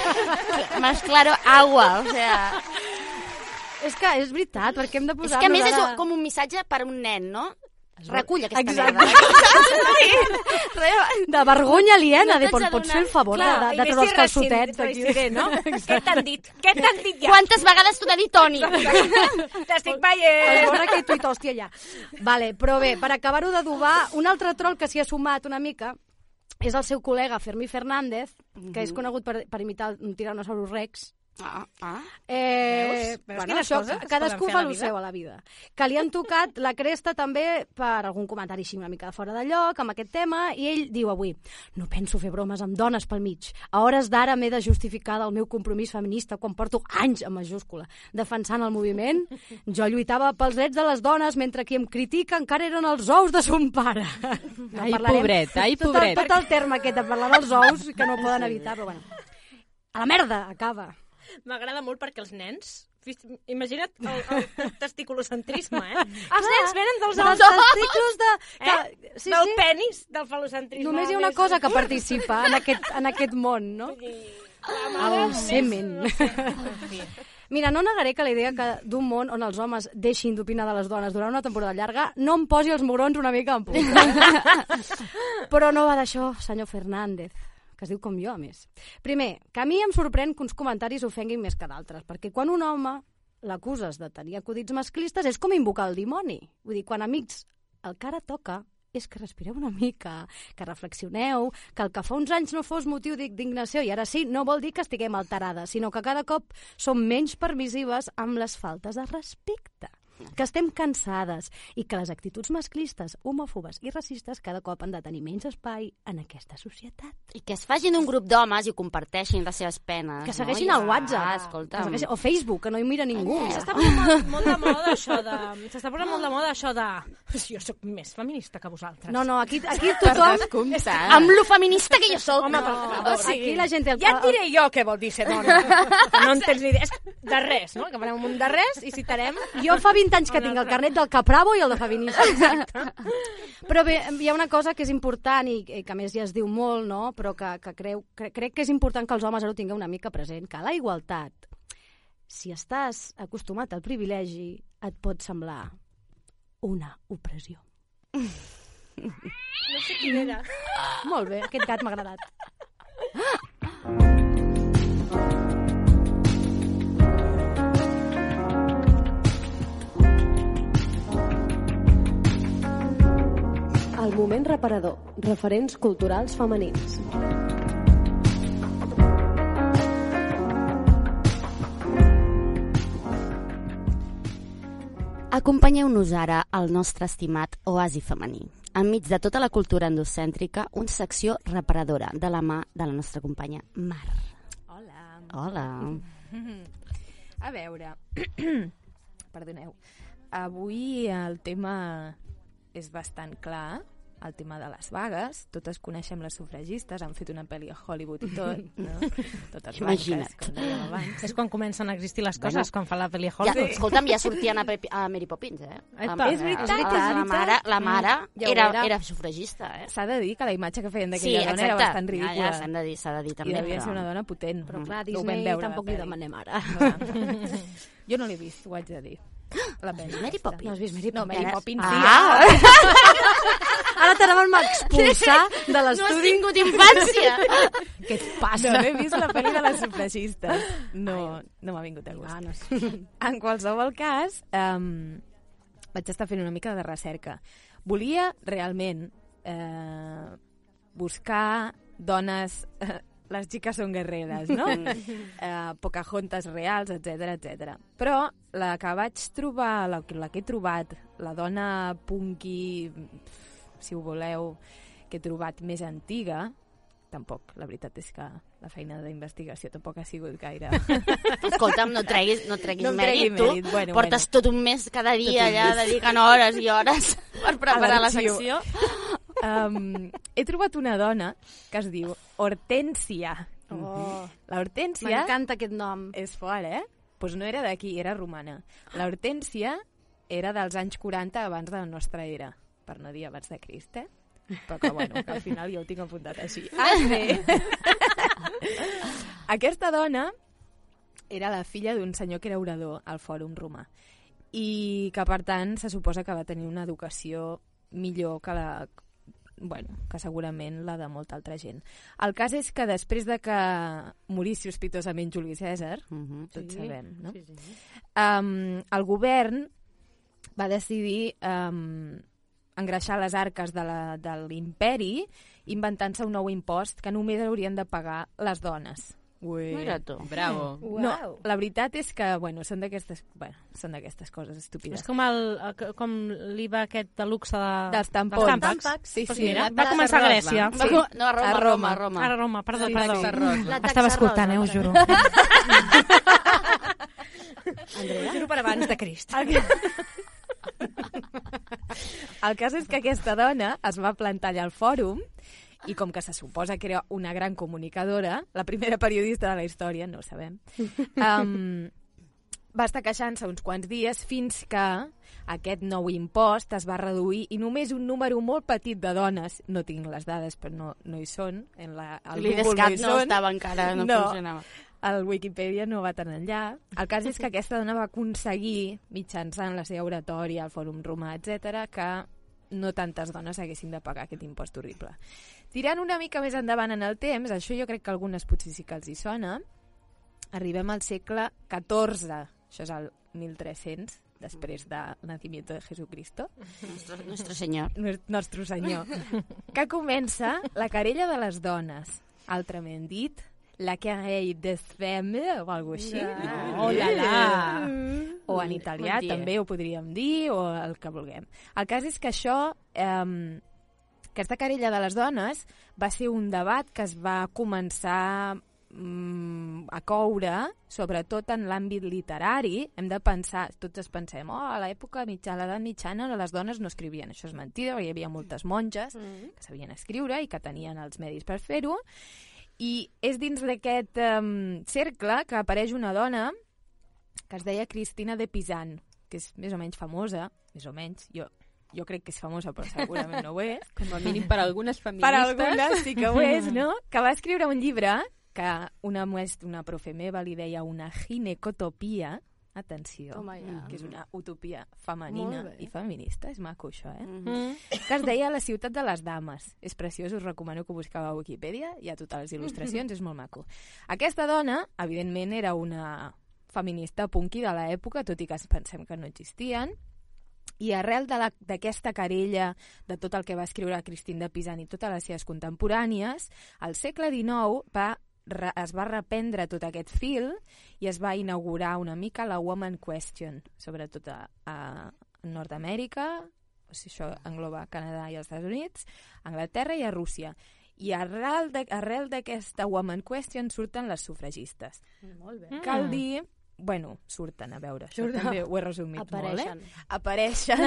*laughs* Más claro, agua, o sea... és que és veritat, perquè hem de És posar que a més és com un missatge per a un nen, no? Recull aquesta Exacte. merda. *laughs* De vergonya aliena, No de pot, pots fer el favor Clar, de, de, treure els més calçotets d'aquí. no? *laughs* Què t'han dit? Què t'han dit ja? Quantes vegades t'ho de dir, Toni? T'estic veient. Esborra aquell tuit, hòstia, ja. Vale, però bé, per acabar-ho d'adobar, un altre troll que s'hi ha sumat una mica és el seu col·lega Fermí Fernández, que és conegut per, per imitar un Tyrannosaurus Rex, Ah, ah. Eh, Veus? Veus bueno, això, cadascú fa el vida? seu a la vida. Que li han tocat la cresta també per algun comentari així una mica de fora de lloc amb aquest tema i ell diu avui no penso fer bromes amb dones pel mig. A hores d'ara m'he de justificar del meu compromís feminista quan porto anys en majúscula defensant el moviment. Jo lluitava pels drets de les dones mentre qui em critica encara eren els ous de son pare. *laughs* Ai, pobret, ai, tot, pobret. El, tot el terme aquest de parlar dels ous que no poden evitar, però bueno. A la merda, acaba. M'agrada molt perquè els nens... Imagina't el, el *laughs* testiculocentrisme, eh? Els nens venen dels dels testicles de- Eh? que- sí, del sí. penis, del falocentrisme. Només hi ha una cosa que participa en aquest, en aquest món, no? El semen. *laughs* Mira, no negaré que la idea que d'un món on els homes deixin d'opinar de les dones durant una temporada llarga no em posi els morons una mica en punta. *laughs* Però no va d'això, senyor Fernández que es diu com jo, a més. Primer, que a mi em sorprèn que uns comentaris ofenguin més que d'altres, perquè quan un home l'acuses de tenir acudits masclistes és com invocar el dimoni. Vull dir, quan amics el que ara toca és que respireu una mica, que reflexioneu, que el que fa uns anys no fos motiu d'indignació i ara sí, no vol dir que estiguem alterades, sinó que cada cop som menys permissives amb les faltes de respecte que estem cansades i que les actituds masclistes, homòfobes i racistes cada cop han de tenir menys espai en aquesta societat. I que es facin un grup d'homes i comparteixin les seves penes. Que segueixin no? el WhatsApp. Ah, Que escolta. segueixin- O Facebook, que no hi mira ningú. S'està posant molt, molt de moda això de... S'està posant molt de moda això de... Jo sóc més feminista que vosaltres. No, no, aquí, aquí tothom... descomptat. Amb lo feminista que jo sóc. Home, no. per favor. O sigui, Aquí la gent el... Ja et diré jo què vol dir ser dona. *laughs* No en tens ni idea. És de res, no? Que farem un munt de res i citarem... Jo fa 20 anys que tinc el carnet del Capravo i el de feminista. *laughs* Però bé, hi ha una cosa que és important i, i que a més ja es diu molt, no? però que, que creu, cre, crec que és important que els homes ara ho tingueu una mica present, que la igualtat, si estàs acostumat al privilegi, et pot semblar una opressió. No sé quin era. Molt bé, aquest gat m'ha agradat. *laughs* El moment reparador. Referents culturals femenins. Acompanyeu-nos ara al nostre estimat oasi femení. Enmig de tota la cultura endocèntrica, una secció reparadora de la mà de la nostra companya Mar. Hola. Hola. A veure, *clears throat* perdoneu, avui el tema és bastant clar, el tema de les vagues. Totes coneixem les sufragistes, han fet una pel·li a Hollywood i tot, *laughs* no? Totes Imagina't. blanques, com dèiem abans. És quan comencen a existir les coses, Bueno, quan fan la pel·li a Ja, Hollywood. escolta'm, ja sortien a, Pepi, a Mary Poppins, eh? La- és veritat, la, és La veritat. mare, la mare Mm, ja ho era, era. era sufragista, eh? S'ha de dir que la imatge que feien Sí, d'aquella dona exacte. era bastant Ja, ridícula. ja, s'ha de dir, s'ha de dir també, I devia però- ser una dona potent. Però clar, No Disney veure, tampoc li demanem ara. *laughs* Jo no l'he vist, ho haig de dir. *gasps* La pel·li. Mary Poppins? No has vist Mary No, Mary Poppins? Poppins sí. Ah! *laughs* Ara t'anàvem a expulsar *laughs* de No has l'estudi. tingut infància! *laughs* Què et passa? No, no he vist la pel·li de les sufragistes. No, no m'ha vingut a gust. Ah, no En qualsevol cas, um, vaig estar fent una mica de recerca. Volia realment eh, buscar dones... Eh, les xiques són guerreres, no? *laughs* eh, Pocahontas reals, etc etc. Però la que vaig trobar, la, que- la que he trobat, la dona punky, si ho voleu, que he trobat més antiga, tampoc, la veritat és que la feina d'investigació tampoc ha sigut gaire... *laughs* Escolta'm, no treguis, no treguis No mèrit, tu. mèrit, bueno, Portes bueno. tot un mes cada dia allà dedicant hores i hores *laughs* per preparar la secció. Um, he trobat una dona que es diu Hortènsia. Oh. La Hortènsia... M'encanta aquest nom. És fort, eh? Doncs pues no era d'aquí, era romana. La Hortènsia era dels anys 40 abans de la nostra era, per no dir abans de Crist, eh? Però que, bueno, que al final jo ho tinc apuntat així. Ah, bé! *laughs* Aquesta dona era la filla d'un senyor que era orador al Fòrum Romà i que, per tant, se suposa que va tenir una educació millor que la bueno, que segurament la de molta altra gent. El cas és que després de que morís sospitosament Juli César, uh -huh. tots Sí. sabem, no? Sí, sí, sí. Um, el govern va decidir um, engreixar les arques de la- de l'imperi inventant-se un nou impost que només haurien de pagar les dones. Ui. Mira tu. Bravo. *laughs* No, la veritat és que, bueno, són d'aquestes bueno, són d'aquestes coses estúpides. És com el, el- com l'IVA aquest de luxe de... Dels tampons. Dels tampacs. Sí, Pues sí. mira, va començar a. Grècia. Sí. Va com- no, a Roma, A a Roma. A Roma. A Roma, perdó, Sí, perdó. La Estava escoltant, eh, la juro. Andrea? Juro per abans de Crist. *laughs* El cas és que aquesta dona es va plantar allà al fòrum i com que se suposa que era una gran comunicadora, la primera periodista de la història, no ho sabem, um, va estar queixant-se uns quants dies fins que aquest nou impost es va reduir i només un número molt petit de dones, no tinc les dades però no, no hi són, en la, al Google L'IDESCAT no són. estava encara, no funcionava. El Wikipedia no va tan enllà. El cas és que aquesta dona va aconseguir, mitjançant la seva oratòria, el Fòrum Romà, etc, que no tantes dones haguessin de pagar aquest impost horrible. Tirant una mica més endavant en el temps, això jo crec que algunes potser sí que els hi sona, arribem al segle XIV, això és el 1300, després del nacimiento de Jesucristo. Nuestro, nuestro senyor. Nostre senyor. que comença la querella de les dones, altrament dit, la querelle des femmes o alguna així. Ah, oh la la. O en italià Bon dia. també ho podríem dir, o el que vulguem. El cas és que això, eh, aquesta querella de les dones va ser un debat que es va començar mm, a coure, sobretot en l'àmbit literari, hem de pensar, tots es pensem, oh, a l'època mitjana, a l'edat mitjana, les dones no escrivien. Això és mentida, perquè hi havia moltes monges que sabien escriure i que tenien els medis per fer-ho, i és dins d'aquest um, cercle que apareix una dona que es deia Cristina de Pisan, que és més o menys famosa, més o menys, jo, jo crec que és famosa, però segurament no ho és. *laughs* Com a mínim per algunes Per feministes. algunes sí que ho és, no? *laughs* Que va escriure un llibre que una, una profe meva li deia una ginecotopia, atenció, ja. que és una utopia femenina i feminista, és maco això, eh? Mhm. que es deia La ciutat de les dames. És preciós, us recomano que ho busqueu a Wikipedia, hi ha totes les il·lustracions, *laughs* és molt maco. Aquesta dona, evidentment, era una feminista punky de l'època, tot i que ens pensem que no existien, i arrel d'aquesta querella, de tot el que va escriure Cristín de Pisan i totes les seves contemporànies, al segle XIX va, re, es va reprendre tot aquest fil i es va inaugurar una mica la Woman Question, sobretot a, a Nord-Amèrica, o sigui, això engloba Canadà i els Estats Units, Anglaterra i a Rússia. I arrel de- arrel d'aquesta Woman Question surten les sufragistes. Molt bé. Mm. Cal dir bueno, surten, a veure, això Surten. també ho he resumit Apareixen. molt, eh? Apareixen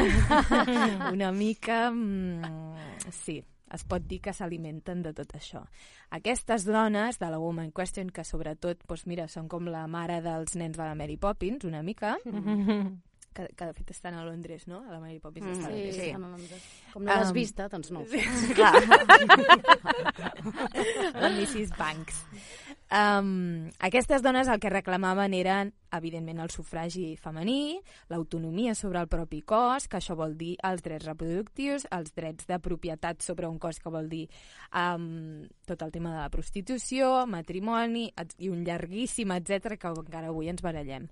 *laughs* una mica... Mm, sí, es pot dir que s'alimenten de tot això. Aquestes dones de la Woman Question, que sobretot, doncs mira, són com la mare dels nens de la Mary Poppins, una mica, *laughs* que, que de fet estan a Londres, no? A la Mary Poppins Mm, està a Sí, Londres. sí. Com no l'has Um, vista, doncs no. Sí. *laughs* Clar. la Mrs. Banks. Um, aquestes dones el que reclamaven eren, evidentment, el sufragi femení, l'autonomia sobre el propi cos, que això vol dir els drets reproductius, els drets de propietat sobre un cos, que vol dir um, tot el tema de la prostitució, matrimoni i un llarguíssim, etc que encara avui ens barallem.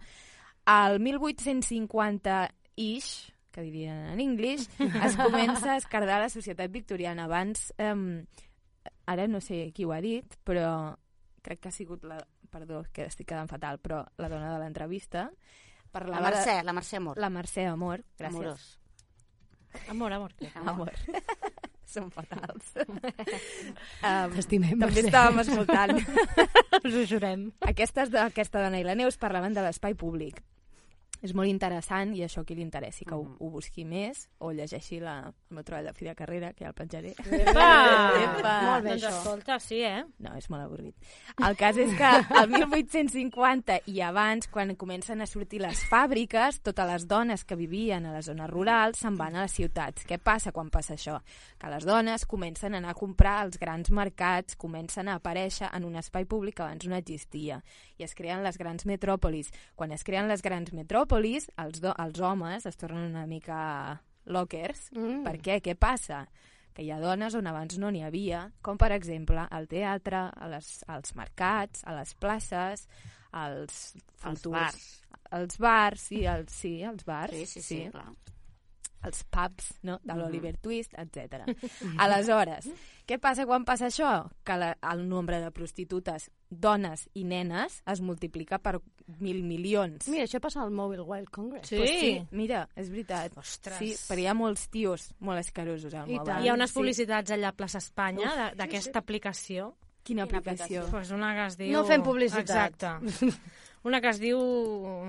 Al 1850-ish, que dirien en anglès, es comença a escardar la societat victoriana. Abans, um, ara no sé qui ho ha dit, però crec que ha sigut la... Perdó, que estic quedant fatal, però la dona de l'entrevista La parlava de- Mercè, la Mercè Amor. La Mercè Amor, gràcies. Amorós. Amor, amor. *laughs* Amor. *laughs* Són fatals. *laughs* um, T'estimem, també Mercè. estàvem escoltant. Us ho jurem. Aquestes, de- aquesta dona i la Neus parlaven de l'espai públic. És molt interessant i això qui li interessi que ho, ho busqui més o llegeixi la, el meu treball de fi de carrera, que ja el penjaré. *laughs* Epa! Epa! Molt bé, doncs escolta, sí, eh? No, és molt avorrit. El cas és que el 1850 i abans, quan comencen a sortir les fàbriques, totes les dones que vivien a les zones rurals se'n van a les ciutats. Què passa quan passa això? Que les dones comencen a anar a comprar als grans mercats, comencen a aparèixer en un espai públic que abans no existia. I es creen les grans metròpolis. Quan es creen les grans metròpolis, els, do, els homes es tornen una mica lockers. Mm. Per què? Què passa? que hi ha dones on abans no n'hi havia, com per exemple al teatre, a les, als mercats, a les places, als Als futurs... bars. Els bars, sí, els, sí, els bars. Sí, sí, sí, clar. Els pubs no? de l'Oliver Twist, etc. *laughs* Aleshores, què passa quan passa això? Que la, el nombre de prostitutes, dones i nenes es multiplica per mil milions. Mira, això passa al Mobile World Congress. Pues sí, mira, és veritat. Ostres. Sí, però hi ha molts tios molt escarosos al I mòbil. Hi ha unes Sí. publicitats allà a plaça Espanya Uf, de- sí, d'aquesta aplicació. Quina aplicació? Pues una que es diu... No fem publicitat. Exacte. *laughs* Una que es diu,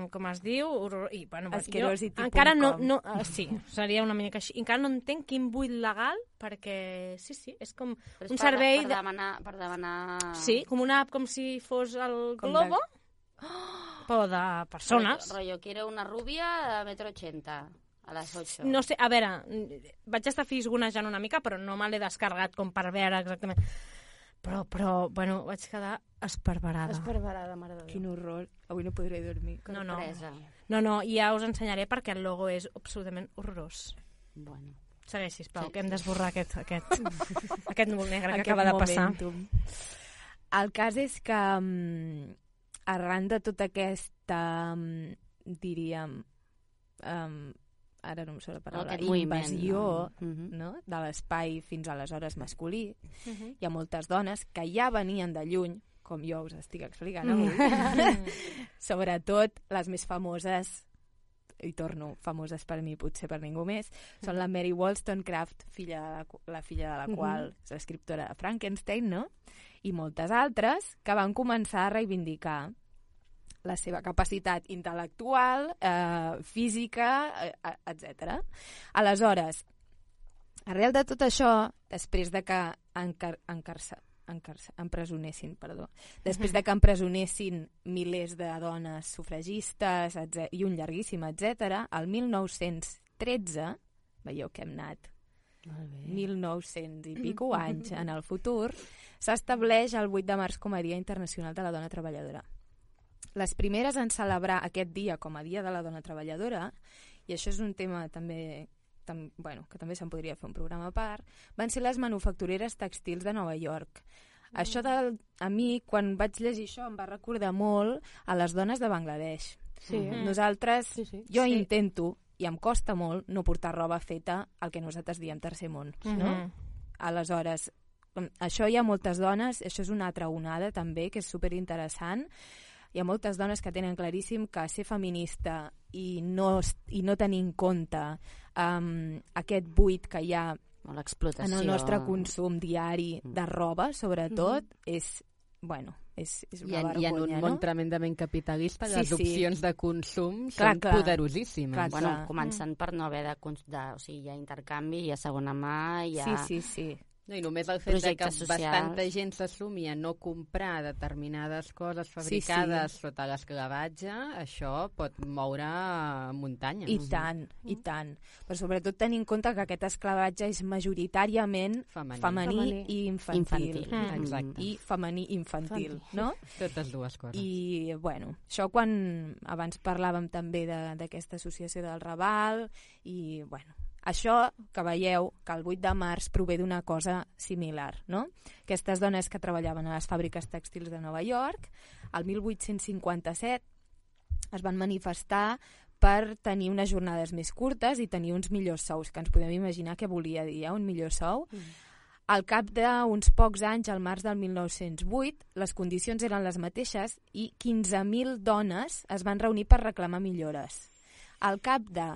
com es diu, i, bueno, Asquerosity.com. jo encara no, no uh, sí, seria una mica així. Encara no entenc quin buit legal, perquè sí, sí, és com Però és un per, servei per de... demanar, per demanar... Sí, com una app com si fos el Com Globo, de- però de persones. Rollo, rollo, quiero una rubia de metro 80 a les 8. No sé, a veure, vaig estar fisgonejant una mica, però no me l'he descarregat com per veure exactament. Però, però, bueno, vaig quedar esparverada. Esparverada, mare de Déu. Quin horror. Avui no podré dormir. No, no. Sorpresa. No, no, i ja us ensenyaré perquè el logo és absolutament horrorós. Bueno. Segueix, sisplau, Sí, que hem sí. d'esborrar aquest, aquest, *laughs* aquest núvol negre que Aquest acaba de passar. momentum. El cas és que um, arran de tota aquesta, um, diríem, um, ara no em surt la paraula, moviment, invasió no? Mhm. no? de l'espai fins aleshores masculí, Mhm. hi ha moltes dones que ja venien de lluny, com jo us estic explicant Mm. avui, *laughs* sobretot les més famoses i torno, famoses per mi, potser per ningú més, són la Mary Wollstonecraft, filla de la, la filla de la Mhm. qual és l'escriptora de Frankenstein, no? I moltes altres que van començar a reivindicar la seva capacitat intel·lectual, eh, física, eh, etc. Aleshores, arrel de tot això, després de que encar encarça, encarça, empresonessin, perdó, després de que empresonessin milers de dones sufragistes etc, i un llarguíssim, etc, el 1913, veieu que hem anat 1900 i pico *clears throat* anys en el futur, s'estableix el 8 de març com a Dia Internacional de la Dona Treballadora. Les primeres en celebrar aquest dia com a Dia de la Dona Treballadora, i això és un tema també tam, bueno, que també se'n podria fer un programa a part, van ser les manufactureres textils de Nova York. Això de, a mi, quan vaig llegir això, em va recordar molt a les dones de Bangladesh. Sí. Mm. Nosaltres, Sí, sí. jo Sí. intento, i em costa molt, no portar roba feta al que nosaltres diem tercer món, no? Mhm. Aleshores, com- això hi ha moltes dones, això és una altra onada també, que és superinteressant. Hi ha moltes dones que tenen claríssim que ser feminista i no, i no tenir en compte um, aquest buit que hi ha l'explotació. en el nostre consum diari de roba, sobretot, és, bueno, és, és I una en, vergonya, I en un no? món tremendament capitalista, Sí, les sí. opcions de consum Clar, són clar. poderosíssimes. Clar, Bueno, clar. començant per no haver de, de... O sigui, hi ha intercanvi, hi ha segona mà, hi ha... Sí, sí, sí. No, I només el fet que socials. bastanta gent s'assumi a no comprar determinades coses fabricades sí. sota l'esclavatge, això pot moure muntanyes. I tant, i tant. Però sobretot tenir en compte que aquest esclavatge és majoritàriament Femení. femení, Femení. i infantil. Infantil. Mm. Exacte. I femení infantil, Infantil. no? Totes dues coses. I, bueno, això quan abans parlàvem també de- d'aquesta associació del Raval i, bueno, això que veieu que el 8 de març prové d'una cosa similar, no? Aquestes dones que treballaven a les fàbriques tèxtils de Nova York, el 1857 es van manifestar per tenir unes jornades més curtes i tenir uns millors sous, que ens podem imaginar què volia dir, eh? un millor sou. Al cap d'uns pocs anys, al març del 1908, les condicions eren les mateixes i 15.000 dones es van reunir per reclamar millores. Al cap de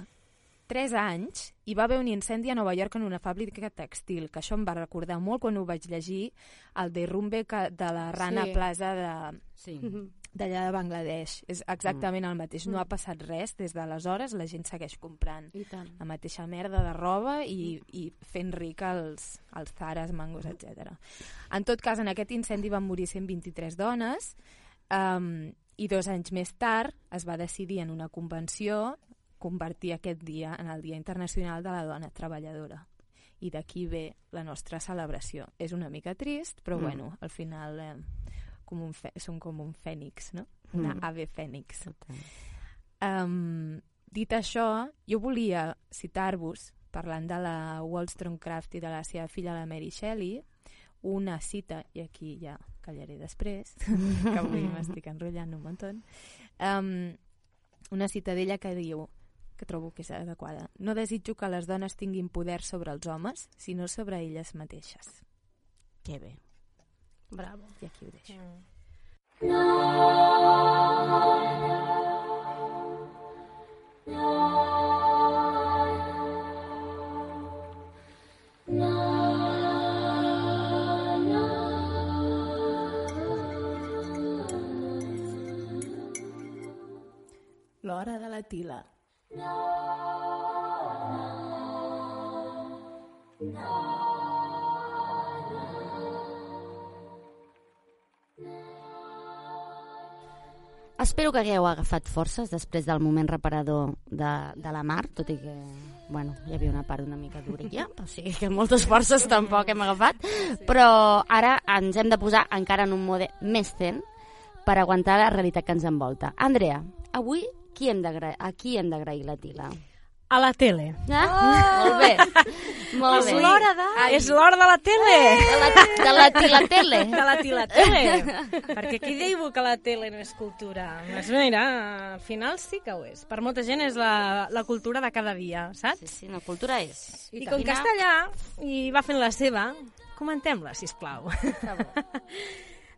3 anys hi va haver un incendi a Nova York en una fàbrica tèxtil, que això em va recordar molt quan ho vaig llegir, el derrumbe que- de la Rana Sí. Plaza de, Sí. d'allà de Bangladesh. És exactament el mateix. No ha passat res des d'aleshores, la gent segueix comprant I tant. la mateixa merda de roba i, i fent ric els, els zares, mangos, etc. En tot cas, en aquest incendi van morir 123 dones um, i dos anys més tard es va decidir en una convenció convertir aquest dia en el Dia Internacional de la Dona Treballadora. I d'aquí ve la nostra celebració. És una mica trist, però Mm. mm. bueno, al final eh, com un fe som com un fènix, no? Una Mm. ave fènix. Um, dit això, jo volia citar-vos, parlant de la Wollstonecraft i de la seva filla, la Mary Shelley, una cita, i aquí ja callaré després, *laughs* que avui m'estic enrotllant un muntó, um, una cita d'ella que diu que trobo que és adequada. No desitjo que les dones tinguin poder sobre els homes, sinó sobre elles mateixes. Que bé. Bravo. I aquí ho deixo. L'hora de la tila. Espero que hagueu agafat forces després del moment reparador de, de la Mar, tot i que bueno, hi havia una part una mica durilla, o sigui que moltes forces tampoc hem agafat, però ara ens hem de posar encara en un mode més zen per aguantar la realitat que ens envolta. Andrea, avui qui hem d'agra- a qui hem d'agrair la tila? A la tele. Ah, molt bé, molt És bé. l'hora de... És l'hora de la tele! De la, de la tilatele. De la tilatele. Perquè qui diu que la tele no és cultura? Doncs mira, al final sí que ho és. Per molta gent és la, la cultura de cada dia, saps? Sí, sí, no, cultura és. I, I com que està allà i va fent la seva, comentem-la, sisplau.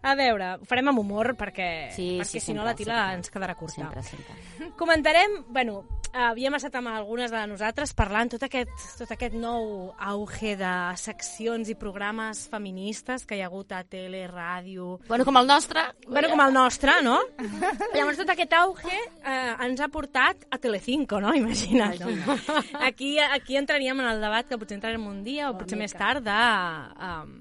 A veure, ho farem amb humor perquè, Sí, perquè sí, si no la tila sempre. ens quedarà curta. Sempre, sempre. Comentarem, bueno, havíem estat amb algunes de nosaltres parlant tot aquest, tot aquest nou auge de seccions i programes feministes que hi ha hagut a tele, ràdio... Bueno, com el nostre. Bueno, com el nostre, no? *laughs* Llavors tot aquest auge eh, ens ha portat a Telecinco, no? Imagina't. No? Aquí, aquí entraríem en el debat que potser entrarem un dia o potser més tard de um,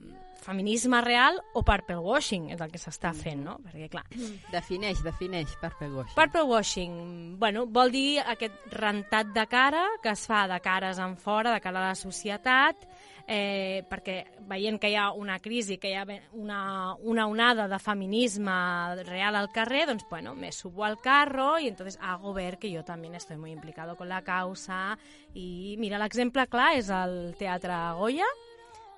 feminisme real o purple washing, és el que s'està fent, no? Perquè, clar, Defineix, defineix purple washing. Purple washing, bueno, vol dir aquest rentat de cara que es fa de cares en fora, de cara a la societat, eh, perquè veient que hi ha una crisi, que hi ha una, una onada de feminisme real al carrer, doncs, bueno, me subo al carro y entonces hago ver que yo también estoy muy implicado con la causa. I mira, l'exemple clar és el Teatre Goya,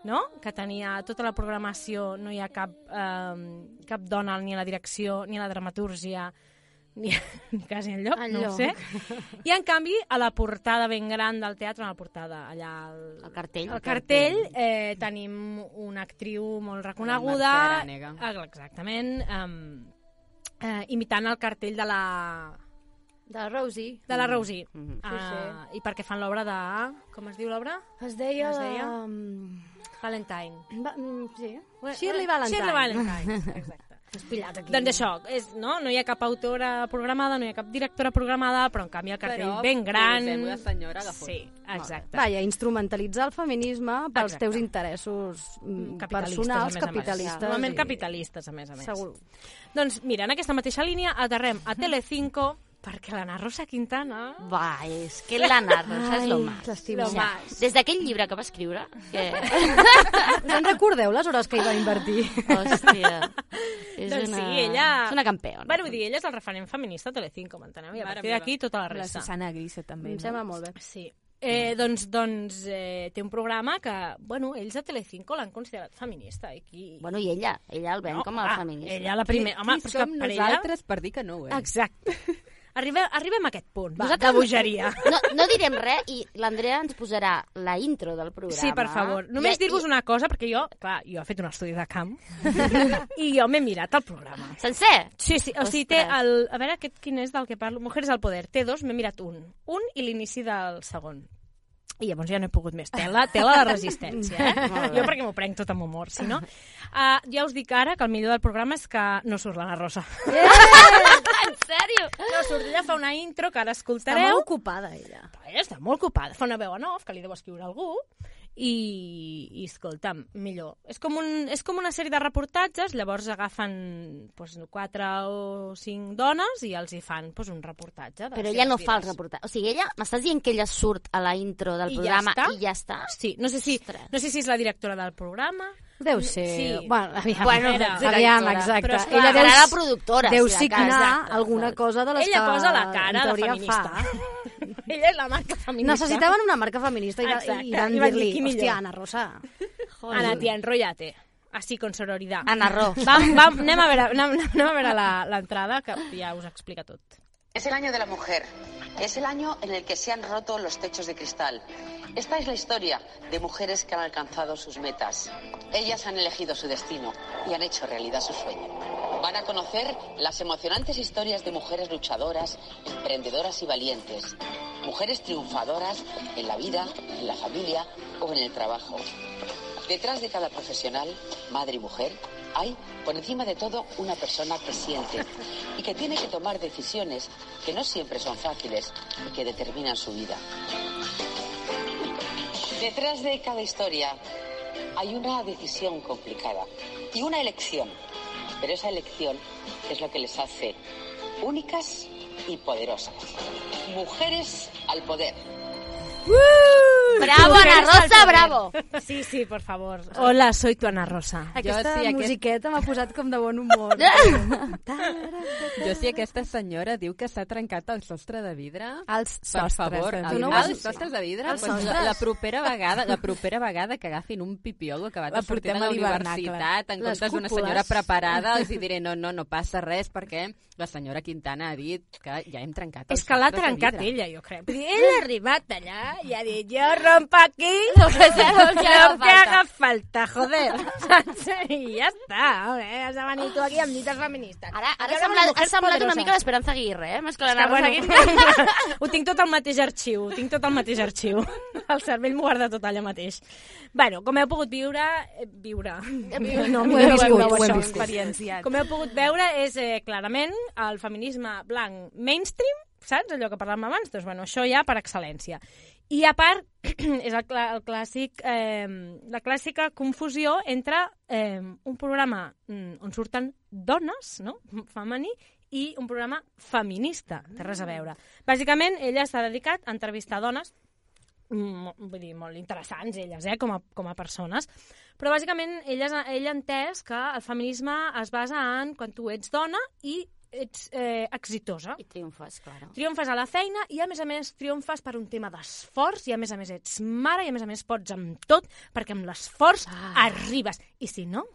no? que tenia tota la programació, no hi ha cap, eh, cap dona ni a la direcció, ni a la dramatúrgia, ni, ni *laughs* quasi enlloc, no ho sé. I en canvi, a la portada ben gran del teatre, a la portada allà al, El cartell. al cartell, eh, tenim una actriu molt reconeguda, Mercè eh, exactament, um, eh, imitant el cartell de la De la Rosie. de la Rosie. Mhm. Sí, Ah, I perquè fan l'obra de... Com es diu l'obra? Es deia... Es deia? la- mm, Valentine. Va, mm, sí. Shirley Valentine. Shirley Valentine, *laughs* exacte. T'has pillat aquí. Doncs això, és, no? no hi ha cap autora programada, no hi ha cap directora programada, però en canvi el cartell Però ben gran... posem una senyora agafona. Sí, exacte. Vaja, instrumentalitzar el feminisme pels Exacte. teus interessos mm, Capitalistes, personals, capitalistes. Normalment i- capitalistes, a més a més. Segur. Doncs mira, en aquesta mateixa línia aterrem a Telecinco perquè l'Anna Rosa Quintana... Va, és que l'Anna Rosa és lo más. l'estimo. O des d'aquell llibre que va escriure, que... *laughs* Us en recordeu les hores que hi va invertir? Hòstia. És doncs una... sí, ella... És una campeona. Bueno, dir, ella és el referent feminista a Telecinco, m'enteneu? I a partir d'aquí tota la La resta. Susana Grisa també. Em no? sembla molt bé. Sí. Eh, doncs doncs eh, té un programa que, bueno, ells a Telecinco l'han considerat feminista. I qui... Bueno, i ella, ella el ven No, com a clar, feminista. ella la primera... Home, Qui però és que per ella... nosaltres per dir que no és? Exacte. Arribem, arribem a aquest punt, Va, de bogeria. No, no direm res i l'Andrea ens posarà la intro del programa. Sí, per favor. Només I- dir-vos una cosa, perquè jo, clar, jo he fet un estudi de camp *laughs* i jo m'he mirat el programa. Sencer? Sí, sí, o sigui, té el... A veure, aquest quin és del que parlo? Mujeres al poder. Té dos, m'he mirat un. Un i l'inici del segon. I llavors ja no he pogut més. Tela, tela de resistència, eh? *laughs* Jo perquè m'ho prenc tot amb humor, si no... Uh, ja us dic ara que el millor del programa és que no surt l'Anna Rosa. *laughs* En sèrio? No surt, ella fa una intro que ara Està escoltareu. molt ocupada, ella. Ella està molt ocupada. Fa una veu en off que li deu escriure algú i, i escolta'm, millor. És com, un, és com una sèrie de reportatges, llavors agafen doncs, quatre o cinc dones i els hi fan doncs, un reportatge. de Però ella no fa el vides. reportatge. O sigui, ella... M'estàs dient que ella surt a la intro del I ja programa està? i ja està? Sí, no sé, si, Ostres. no sé si és la directora del programa. Deu ser... Sí. Bueno, aviam, Bueno, aviam, directora. exacte. Però és clar, ella deu, la productora, deu si de signar. Exacte, alguna cosa de les Ella que posa la cara de feminista. Fa. Ella és la marca feminista. Necessitaven una marca feminista i, Exacte. i van I van dir, dir-li, hòstia, Anna Rosa. Ana, tia, enrollate. Así, con sororidad. Ana Ro. Vam, vam, anem a veure, anem, anem a veure la- l'entrada, que ja us explica tot. Es el año de la mujer. Es el año en el que se han roto los techos de cristal. Esta es la historia de mujeres que han alcanzado sus metas. Ellas han elegido su destino y han hecho realidad su sueño. Van a conocer las emocionantes historias de mujeres luchadoras, emprendedoras y valientes. Mujeres triunfadoras en la vida, en la familia o en el trabajo. Detrás de cada profesional, madre y mujer, hay, por encima de todo, una persona que siente y que tiene que tomar decisiones que no siempre son fáciles y que determinan su vida. Detrás de cada historia hay una decisión complicada y una elección, pero esa elección es lo que les hace únicas y poderosas. Mujeres al poder. Bravo, Ana Rosa, bravo! Sí, sí, por favor. Hola, soy tu Ana Rosa. Aquesta sí, aquest- musiqueta m'ha posat com de bon humor. *laughs* Jo si aquesta senyora diu que s'ha trencat el sostre de vidre... Els per sostres favor, de el- vidre. No els sostres de vidre, Els doncs la, la, propera vegada, la propera vegada que agafin un pipiolo acabat La de sortir de la universitat en comptes d'una senyora preparada, els hi *laughs* diré no, no, no passa res perquè la senyora Quintana ha dit que ja hem trencat els És que l'ha trencat ella, jo crec. Ell ha arribat allà i ha dit, jo rompo aquí Lo que sea, lo que haga lo que falta". haga falta, joder. I ja està, home, has de venir tu aquí amb dites feministes. Ara, ara ha semblat, ha semblat una mica l'Esperanza Aguirre, eh? Més que la bueno, Aguirre. ho tinc tot al mateix arxiu, ho tinc tot al mateix arxiu. *laughs* El cervell m'ho guarda tot allà mateix. Bueno, com heu pogut viure... Eh, viure. *laughs* No, Ho viscut, veure ho hem això. viscut. Com heu pogut veure, és eh, clarament el feminisme blanc mainstream, saps? Allò que parlàvem abans, doncs bueno, això ja per excel·lència. I a part, *clears throat* és el, el clàssic, eh, la clàssica confusió entre eh, un programa mm, on surten dones, no?, *laughs* femení, i un programa feminista, té res a veure. Bàsicament, ella s'ha dedicat a entrevistar dones, mm, vull dir, molt interessants elles, eh, com a, com a persones, però bàsicament ella, ella ha entès que el feminisme es basa en quan tu ets dona i ets eh, exitosa. I triomfes, claro. Triomfes a la feina i, a més a més, triomfes per un tema d'esforç i, a més a més, ets mare i, a més a més, pots amb tot perquè amb l'esforç ah. arribes. I si no,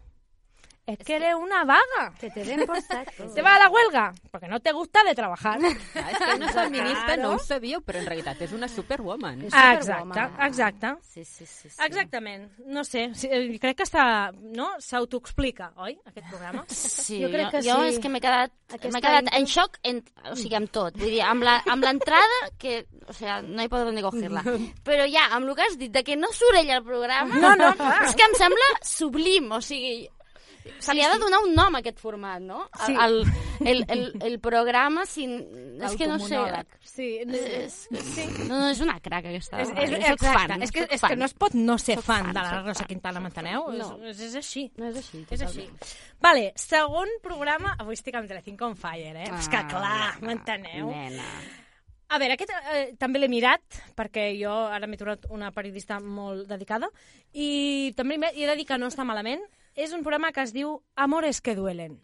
es que eres una vaga. Que te den por saco. *laughs* ¿Te vas a la huelga? Porque no te gusta de trabajar. *laughs* Clar, és que una feminista Claro. no ho sabíeu, però en realitat és una superwoman. Exacte, exacte. Sí, sí, sí, sí. Exactament. No sé, sí, eh, crec que està, no? s'autoexplica, oi, aquest programa? Sí, Jo crec que jo sí. és que m'he quedat, m'he quedat intro- en xoc, en, o sigui, amb tot. Vull dir, amb la- amb l'entrada, que, o sea, no hi podem ni cogerla. Però ja, amb el que has dit, de que no surt ella al programa, No, no, clar. és que em sembla sublim, o sigui, se li ha de donar un nom a aquest format, no? Sí. El, el, el, el programa, sin... és que no sé... Sí, És, és, no, no, és una crac aquesta. És, és, exacte, fan, és, que, és que no es pot no ser Soc fan, fan, de la Rosa. Quintana, m'enteneu? No. És, és així. No és així, És així. Vale, segon programa... Avui estic amb Telecinco on fire, eh? és que Ah, clar, m'enteneu? Nena. A veure, aquest eh, també l'he mirat, perquè jo ara m'he trobat una periodista molt dedicada, i també he de dir que no està malament. És un programa que es diu Amores que duelen.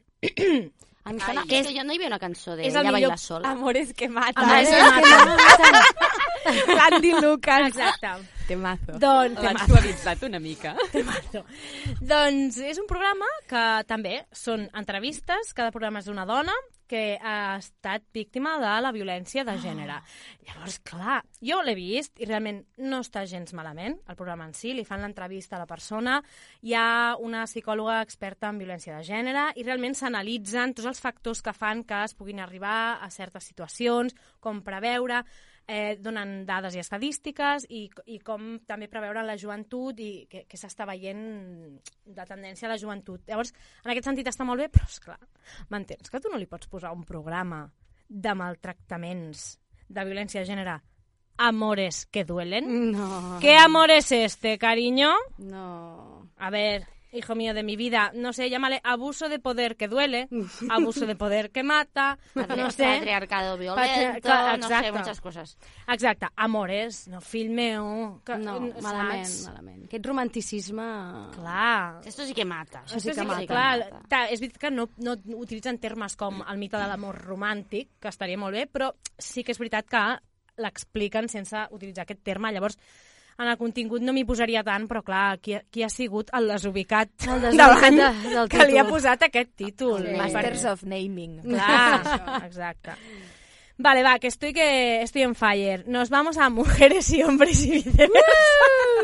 A mi sona, que és que jo no hi havia una cançó és d'ella el millor- bailar sola. Amores que mata. Amores que mata. Landy Lucas. Exacte. Temazo. Doncs, L'han temazo. suavitzat una mica. Temazo. Doncs és un programa que també són entrevistes, cada programa és d'una dona que ha estat víctima de la violència de gènere. Llavors, clar, jo l'he vist i realment no està gens malament, el programa en si, li fan l'entrevista a la persona, hi ha una psicòloga experta en violència de gènere i realment s'analitzen tots els factors que fan que es puguin arribar a certes situacions, com preveure, eh, donen dades i estadístiques i, i com també preveure la joventut i que, que s'està veient de tendència a la joventut. Llavors, en aquest sentit està molt bé, però, esclar, m'entens que tu no li pots posar un programa de maltractaments, de violència de gènere, amores que duelen? No. ¿Qué amor es este, cariño? No. A ver, hijo mío de mi vida, no sé, llámale abuso de poder que duele, *laughs* abuso de poder que mata, no sé. Patriarcado violento, Patri- no sé, muchas cosas. Exacte, amores, no fill meu... Que, No, saps? malament, malament. Aquest romanticisme... Clar. Esto sí que mata. Això sí que mata. Clar, ta, és veritat que no, no utilitzen termes com el mite de l'amor romàntic, que estaria molt bé, però sí que és veritat que l'expliquen sense utilitzar aquest terme. Llavors, en el contingut no m'hi posaria tant, però clar, qui, ha- qui ha sigut el desubicat, El desubicat de l'any de- del que li ha posat aquest títol? Sí. Masters of Naming. Clar, exacte. Vale, va, que estoy, que estoy en fire. Nos vamos a mujeres y hombres y viceversa.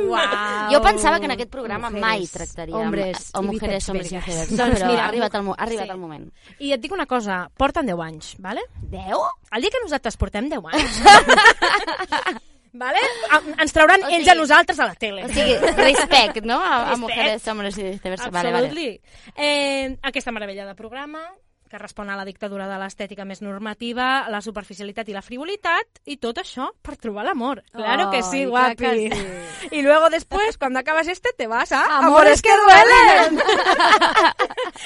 Uau. Jo pensava que en aquest programa Mujeres, mai tractaríem hombres o i mujeres, hombres i viceversa. Doncs però mira, ha arribat el, ha arribat sí. el moment. I et dic una cosa, porten 10 anys, vale? 10? El dia que nosaltres portem 10 anys... *laughs* vale? A- Ens trauran O ells sigui- a nosaltres a la tele. O sigui, respect, no? A, a Respect. mujeres, hombres i viceversa. Vale, vale. Eh, aquesta meravella de programa que respon a la dictadura de l'estètica més normativa, la superficialitat i la frivolitat, i tot això per trobar l'amor. Claro que sí, guapi. que Y luego después, cuando acabas este, te vas a Amores que duelen.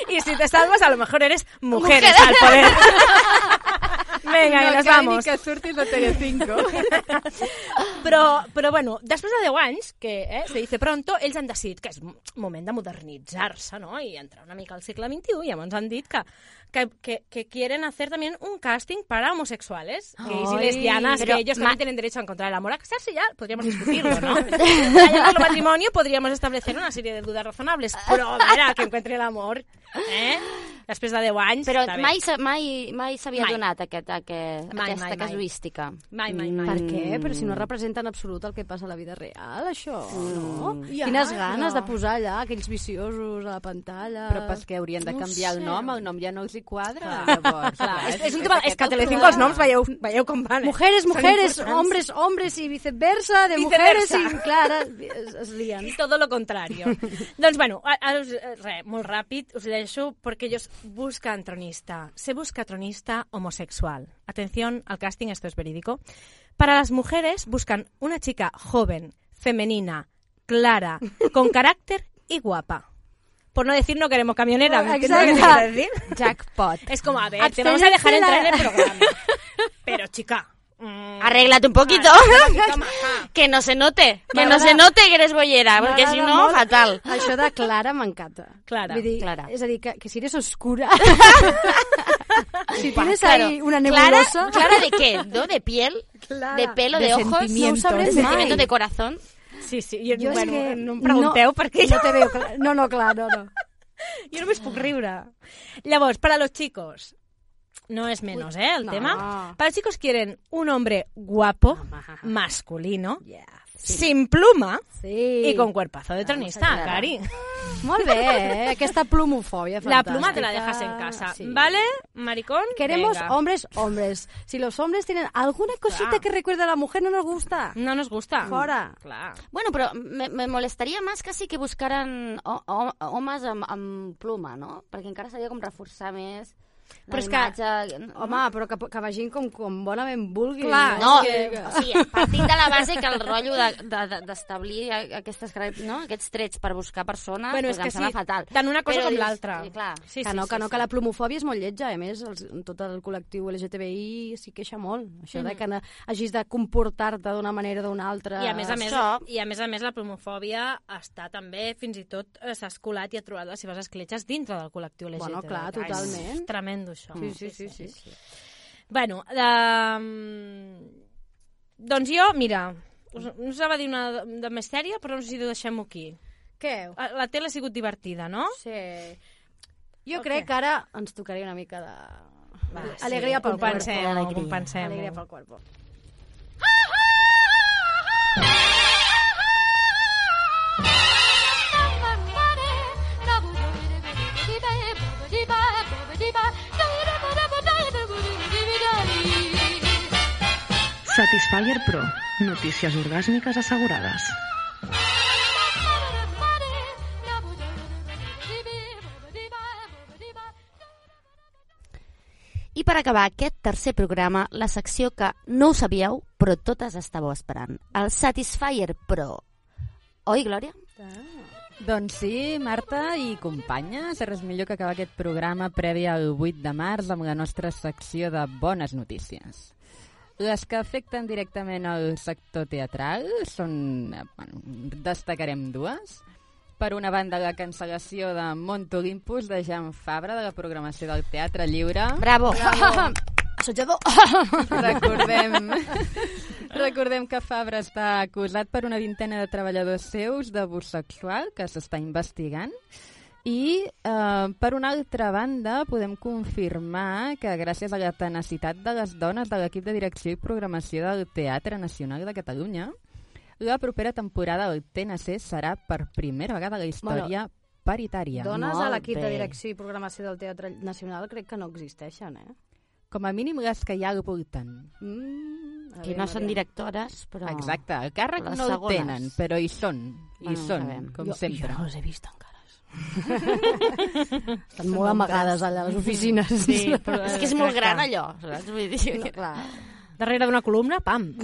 y *laughs* si te salvas, a lo mejor eres mujeres, al poder. *laughs* *laughs* Venga, que nos vamos. que surtis de Telecinco. *laughs* Però, però bueno, després de 10 anys, que eh, se dice pronto, ells han decidit que és moment de modernitzar-se, ¿no? I entrar una mica al segle XXI, i llavors han dit que, que, que, que quieren hacer también un casting para homosexuales, gays y lesbianas, pero que ellos también tienen derecho a encontrar el amor. A casarse ya podríamos discutirlo, ¿no? *laughs* Allá el matrimonio podríamos establecer una serie de dudas razonables, però a veure, que encuentre el amor, eh? Després de 10 anys, Però mai, mai, mai s'havia donat aquest, aquest, Mai, aquesta mai, casuística. Mai, mai, mai. Per què? Però si no representa en absolut el que passa a la vida real, això, no? Ja, Quines ganes però- de posar allà aquells viciosos a la pantalla... Però pas que haurien de No canviar el sé. nom, el nom ja no els hi quadra. Clar. Llavors, Clar, clar, és, és, un tema, és que a el Telecinco els noms veieu, veieu com van. eh? Mujeres, mujeres, hombres, hombres y viceversa, de Viceversa. mujeres y... Clar, es, es lien. Todo lo contrario. *laughs* doncs, bueno, a- ara us, res, molt ràpid, us llegeixo porque ellos buscan tronista. Se busca tronista homosexual. Atención al casting, esto es verídico. Para las mujeres buscan una chica joven, femenina, clara, *laughs* con carácter y guapa. Por no decir no queremos camionera, ¿me entiendes lo que te Exacto. quiero decir? *laughs* Jackpot. Es como, a ver, te vamos a dejar entrar en el programa. *laughs* Pero, chica... mm, Arréglate un poquito. Mica *laughs* maja. que no se note. Que no se note que eres bollera, perquè si no, molt. fatal. Això de Clara m'encanta. Clara, Vull dir, Clara. És a dir, que, que si eres oscura... *laughs* si Claro. tienes ahí una Clara, nebulosa... ¿Clara de qué? ¿No? ¿De piel? Clara. ¿De pelo? De ¿De, ojos? No ho sabrem De mai. ¿Sentimiento de corazón? Sí, sí, jo, Jo bueno, que no em pregunteu no, perquè no te veo clar. No, no, clar, no, no. jo només puc riure. Llavors, para los chicos, no es menos, ¿eh? El no. tema. Para los chicos quieren un hombre guapo, masculino, sin pluma Sí. y con cuerpazo de tronista. Cari. Molt bé, eh? Aquesta plumofòbia La fantàstica. pluma te la dejas en casa, Sí. ¿vale, maricón? Queremos Venga. hombres, hombres. Si los hombres tienen alguna cosita que recuerde a la mujer, no nos gusta. No nos gusta. Fora. Clar. Bueno, però me, me molestaria més que sí que buscaran ho, ho, homes amb, amb pluma, no? Perquè encara seria com reforçar més la Però és que- imatge... Home, però que, que vagin com, com bonament vulguin. Clar, no? no, o sigui, partint de la base que el rotllo de- de- de- d'establir de, aquestes, no? aquests trets per buscar persones, Bueno, que em sembla sí, fatal. tant una cosa Però com l'altra. Sí, clar. Sí, que sí, no, que sí, no, sí. que la plomofòbia és molt lletja, a més, els, tot el col·lectiu LGTBI s'hi queixa molt. Això de que hagis de comportar-te d'una manera o d'una altra. I a més a més, Això. i a més a més la plomofòbia està també, fins i tot eh, s'ha escolat i ha trobat les seves escletxes dintre del col·lectiu LGTBI. Bueno, clar, totalment. És tremendo, això. Sí, sí, sí, sí. sí. Bueno, de... doncs jo, mira, us, us anava a dir una de, de més sèria, però no sé si ho deixem aquí. Què? La tele ha sigut divertida, no? Sí. Jo Ok. crec que ara ens tocaria una mica de... Va, Alegria sí, pel compensem-ho, cuerpo. compensem-ho. Alegria pel cuerpo. Satisfyer Pro. Notícies orgàsmiques assegurades. I per acabar aquest tercer programa, la secció que no ho sabíeu, però totes estàveu esperant. El Satisfyer Pro. Oi, Glòria? Doncs sí, Marta i companyes, res millor que acabar aquest programa previ al 8 de març amb la nostra secció de bones notícies. Les que afecten directament el sector teatral són... Bueno, destacarem dues. Per una banda, la cancel·lació de Mont Olympus de Jean Fabra de la programació del Teatre Lliure. Bravo! Bravo. *laughs* Recordem, *laughs* recordem que Fabra està acusat per una vintena de treballadors seus d'abús sexual que s'està investigant I, eh, per una altra banda, podem confirmar que gràcies a la tenacitat de les dones de l'equip de direcció i programació del Teatre Nacional de Catalunya, la propera temporada del TNC serà per primera vegada a la història bueno, paritària. Dones Molt a l'equip de direcció i programació del Teatre Nacional crec que no existeixen, eh? Com a mínim les que hi ha al voltant. Mm, Que no són directores, però... Exacte, el càrrec no el tenen, però hi són, hi Bueno, són, com Jo- sempre. jo no les he vist encara. Estan molt amagades allà a les oficines. Sí, però *laughs* és que és molt gran allò, saps? Vull dir... Clar. Darrere d'una columna, pam. *laughs*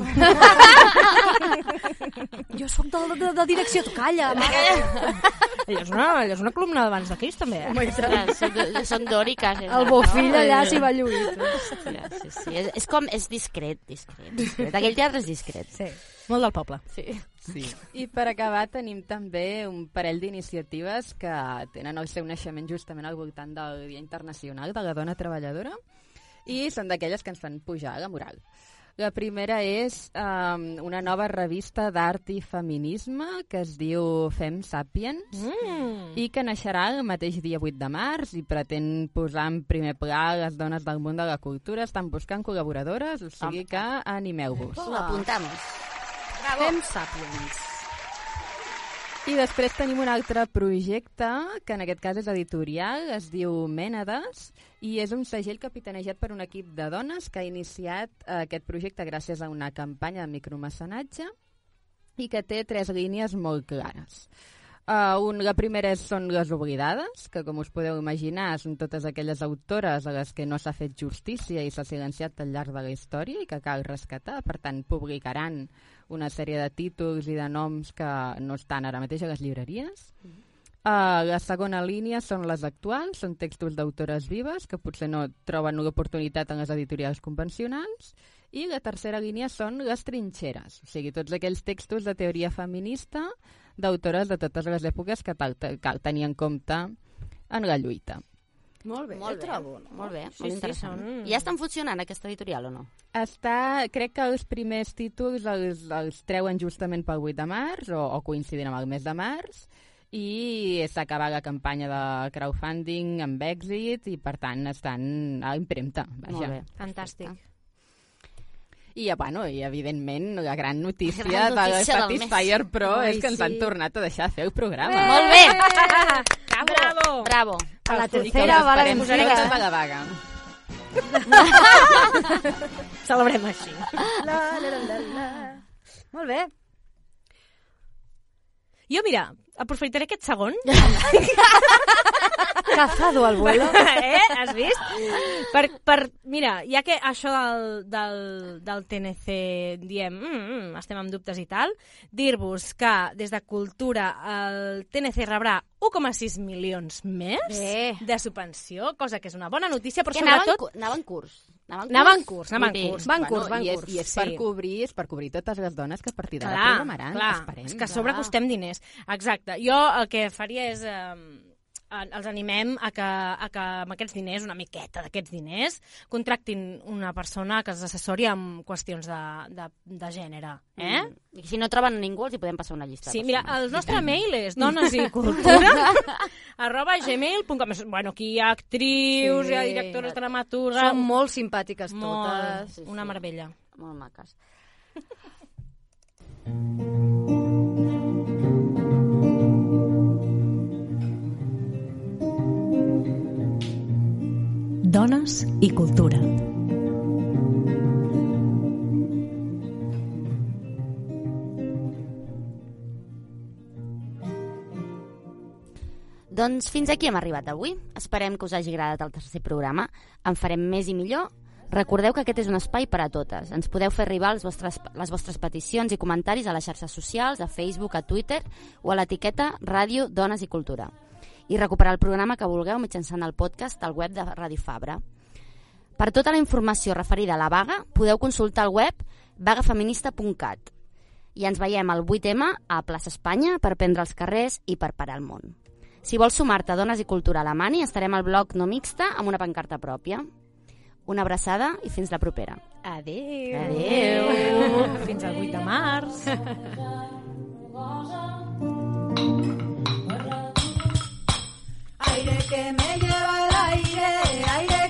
jo sóc de, de, de direcció, tu calla, allò, és una, allò és una columna d'abans de Crist, també. Eh? Home, són, dòriques. eh, El bofill allà s'hi va lluir. Hòstia, sí, sí. És, és com... És discret, discret, discret. Aquell teatre és discret. Sí. Molt del poble. Sí. Sí. I per acabar tenim també un parell d'iniciatives que tenen el seu naixement justament al voltant del Dia Internacional de la Dona Treballadora i són d'aquelles que ens fan pujar la moral. La primera és um, una nova revista d'art i feminisme que es diu Fem Sapiens Mm. i que naixerà el mateix dia 8 de març i pretén posar en primer pla les dones del món de la cultura. Estan buscant col·laboradores, o sigui que animeu-vos. Ho apuntamos. Fem Sapiens. I després tenim un altre projecte, que en aquest cas és editorial, es diu Mènades, i és un segell capitanejat per un equip de dones que ha iniciat eh, aquest projecte gràcies a una campanya de micromecenatge i que té tres línies molt clares. Uh, un, la primera són les oblidades, que com us podeu imaginar són totes aquelles autores a les que no s'ha fet justícia i s'ha silenciat al llarg de la història i que cal rescatar. Per tant, publicaran una sèrie de títols i de noms que no estan ara mateix a les llibreries. Uh, la segona línia són les actuals, són textos d'autores vives que potser no troben l'oportunitat en les editorials convencionals. I la tercera línia són les trinxeres, o sigui, tots aquells textos de teoria feminista d'autores de totes les èpoques que cal, cal tenir en compte en la lluita. Molt bé, Molt bé, trobo. No? molt bé, Sí, molt sí, interessant. són- I ja estan funcionant aquesta editorial o no? Està, crec que els primers títols els, els treuen justament pel 8 de març o, o coincidint amb el mes de març i s'ha acabat la campanya de crowdfunding amb èxit i per tant estan a impremta. Vaja. Molt bé. Fantàstic. I, bueno, i evidentment la gran notícia, Gran de notícia del Satisfyer. Pro Ai, és que ens sí. han tornat a deixar fer el programa. Molt bé! Bravo! Bravo! A la tercera va la vencida. sempre a la vaga. *laughs* Celebrem així. La, la, la, la, la. Molt bé. Jo, mira, aprofitaré aquest segon. *laughs* Cazado al vuelo. *laughs* eh? Has vist? Per, per, mira, ja que això del, del, del TNC diem, mm, mm, estem amb dubtes i tal, dir-vos que des de Cultura el TNC rebrà 1,6 milions més Bé. de subvenció, cosa que és una bona notícia, però Que anava en, sobretot... cu- anava en curs. Anava Anava en curs, anava en curs. Van curs, van i és, curs. I és per Sí. cobrir, és per cobrir totes les dones que a partir d'ara Clar, programaran, clar, esperem. és que a sobre costem diners. Exacte. Jo el que faria és... Eh, els animem a que, a que amb aquests diners, una miqueta d'aquests diners, contractin una persona que els assessori amb qüestions de, de, de gènere. Eh? Mm. I si no troben ningú, els hi podem passar una llista. Sí, de mira, el nostre mail és *laughs* dones i cultura *laughs* arroba gmail.com Bueno, aquí hi ha actrius, Sí. hi ha directores, dramaturgues... Són molt simpàtiques Molt, totes. Sí, una sí. meravella. Molt maques. *laughs* Dones i cultura. Doncs fins aquí hem arribat avui. Esperem que us hagi agradat el tercer programa. En farem més i millor. Recordeu que aquest és un espai per a totes. Ens podeu fer arribar els vostres, les vostres peticions i comentaris a les xarxes socials, a Facebook, a Twitter o a l'etiqueta Ràdio Dones i Cultura. I recuperar el programa que vulgueu mitjançant el podcast al web de Ràdio Fabra. Per tota la informació referida a la vaga, podeu consultar el web vagafeminista.cat. I ens veiem el 8M a Plaça Espanya per prendre els carrers i per parar el món. Si vols sumar-te a Dones i Cultura Alemany, estarem al blog No Mixta amb una pancarta pròpia. Una abraçada i fins la propera. Adéu. Adéu. Fins al 8 de març. *laughs* Aire que me lleva el aire, aire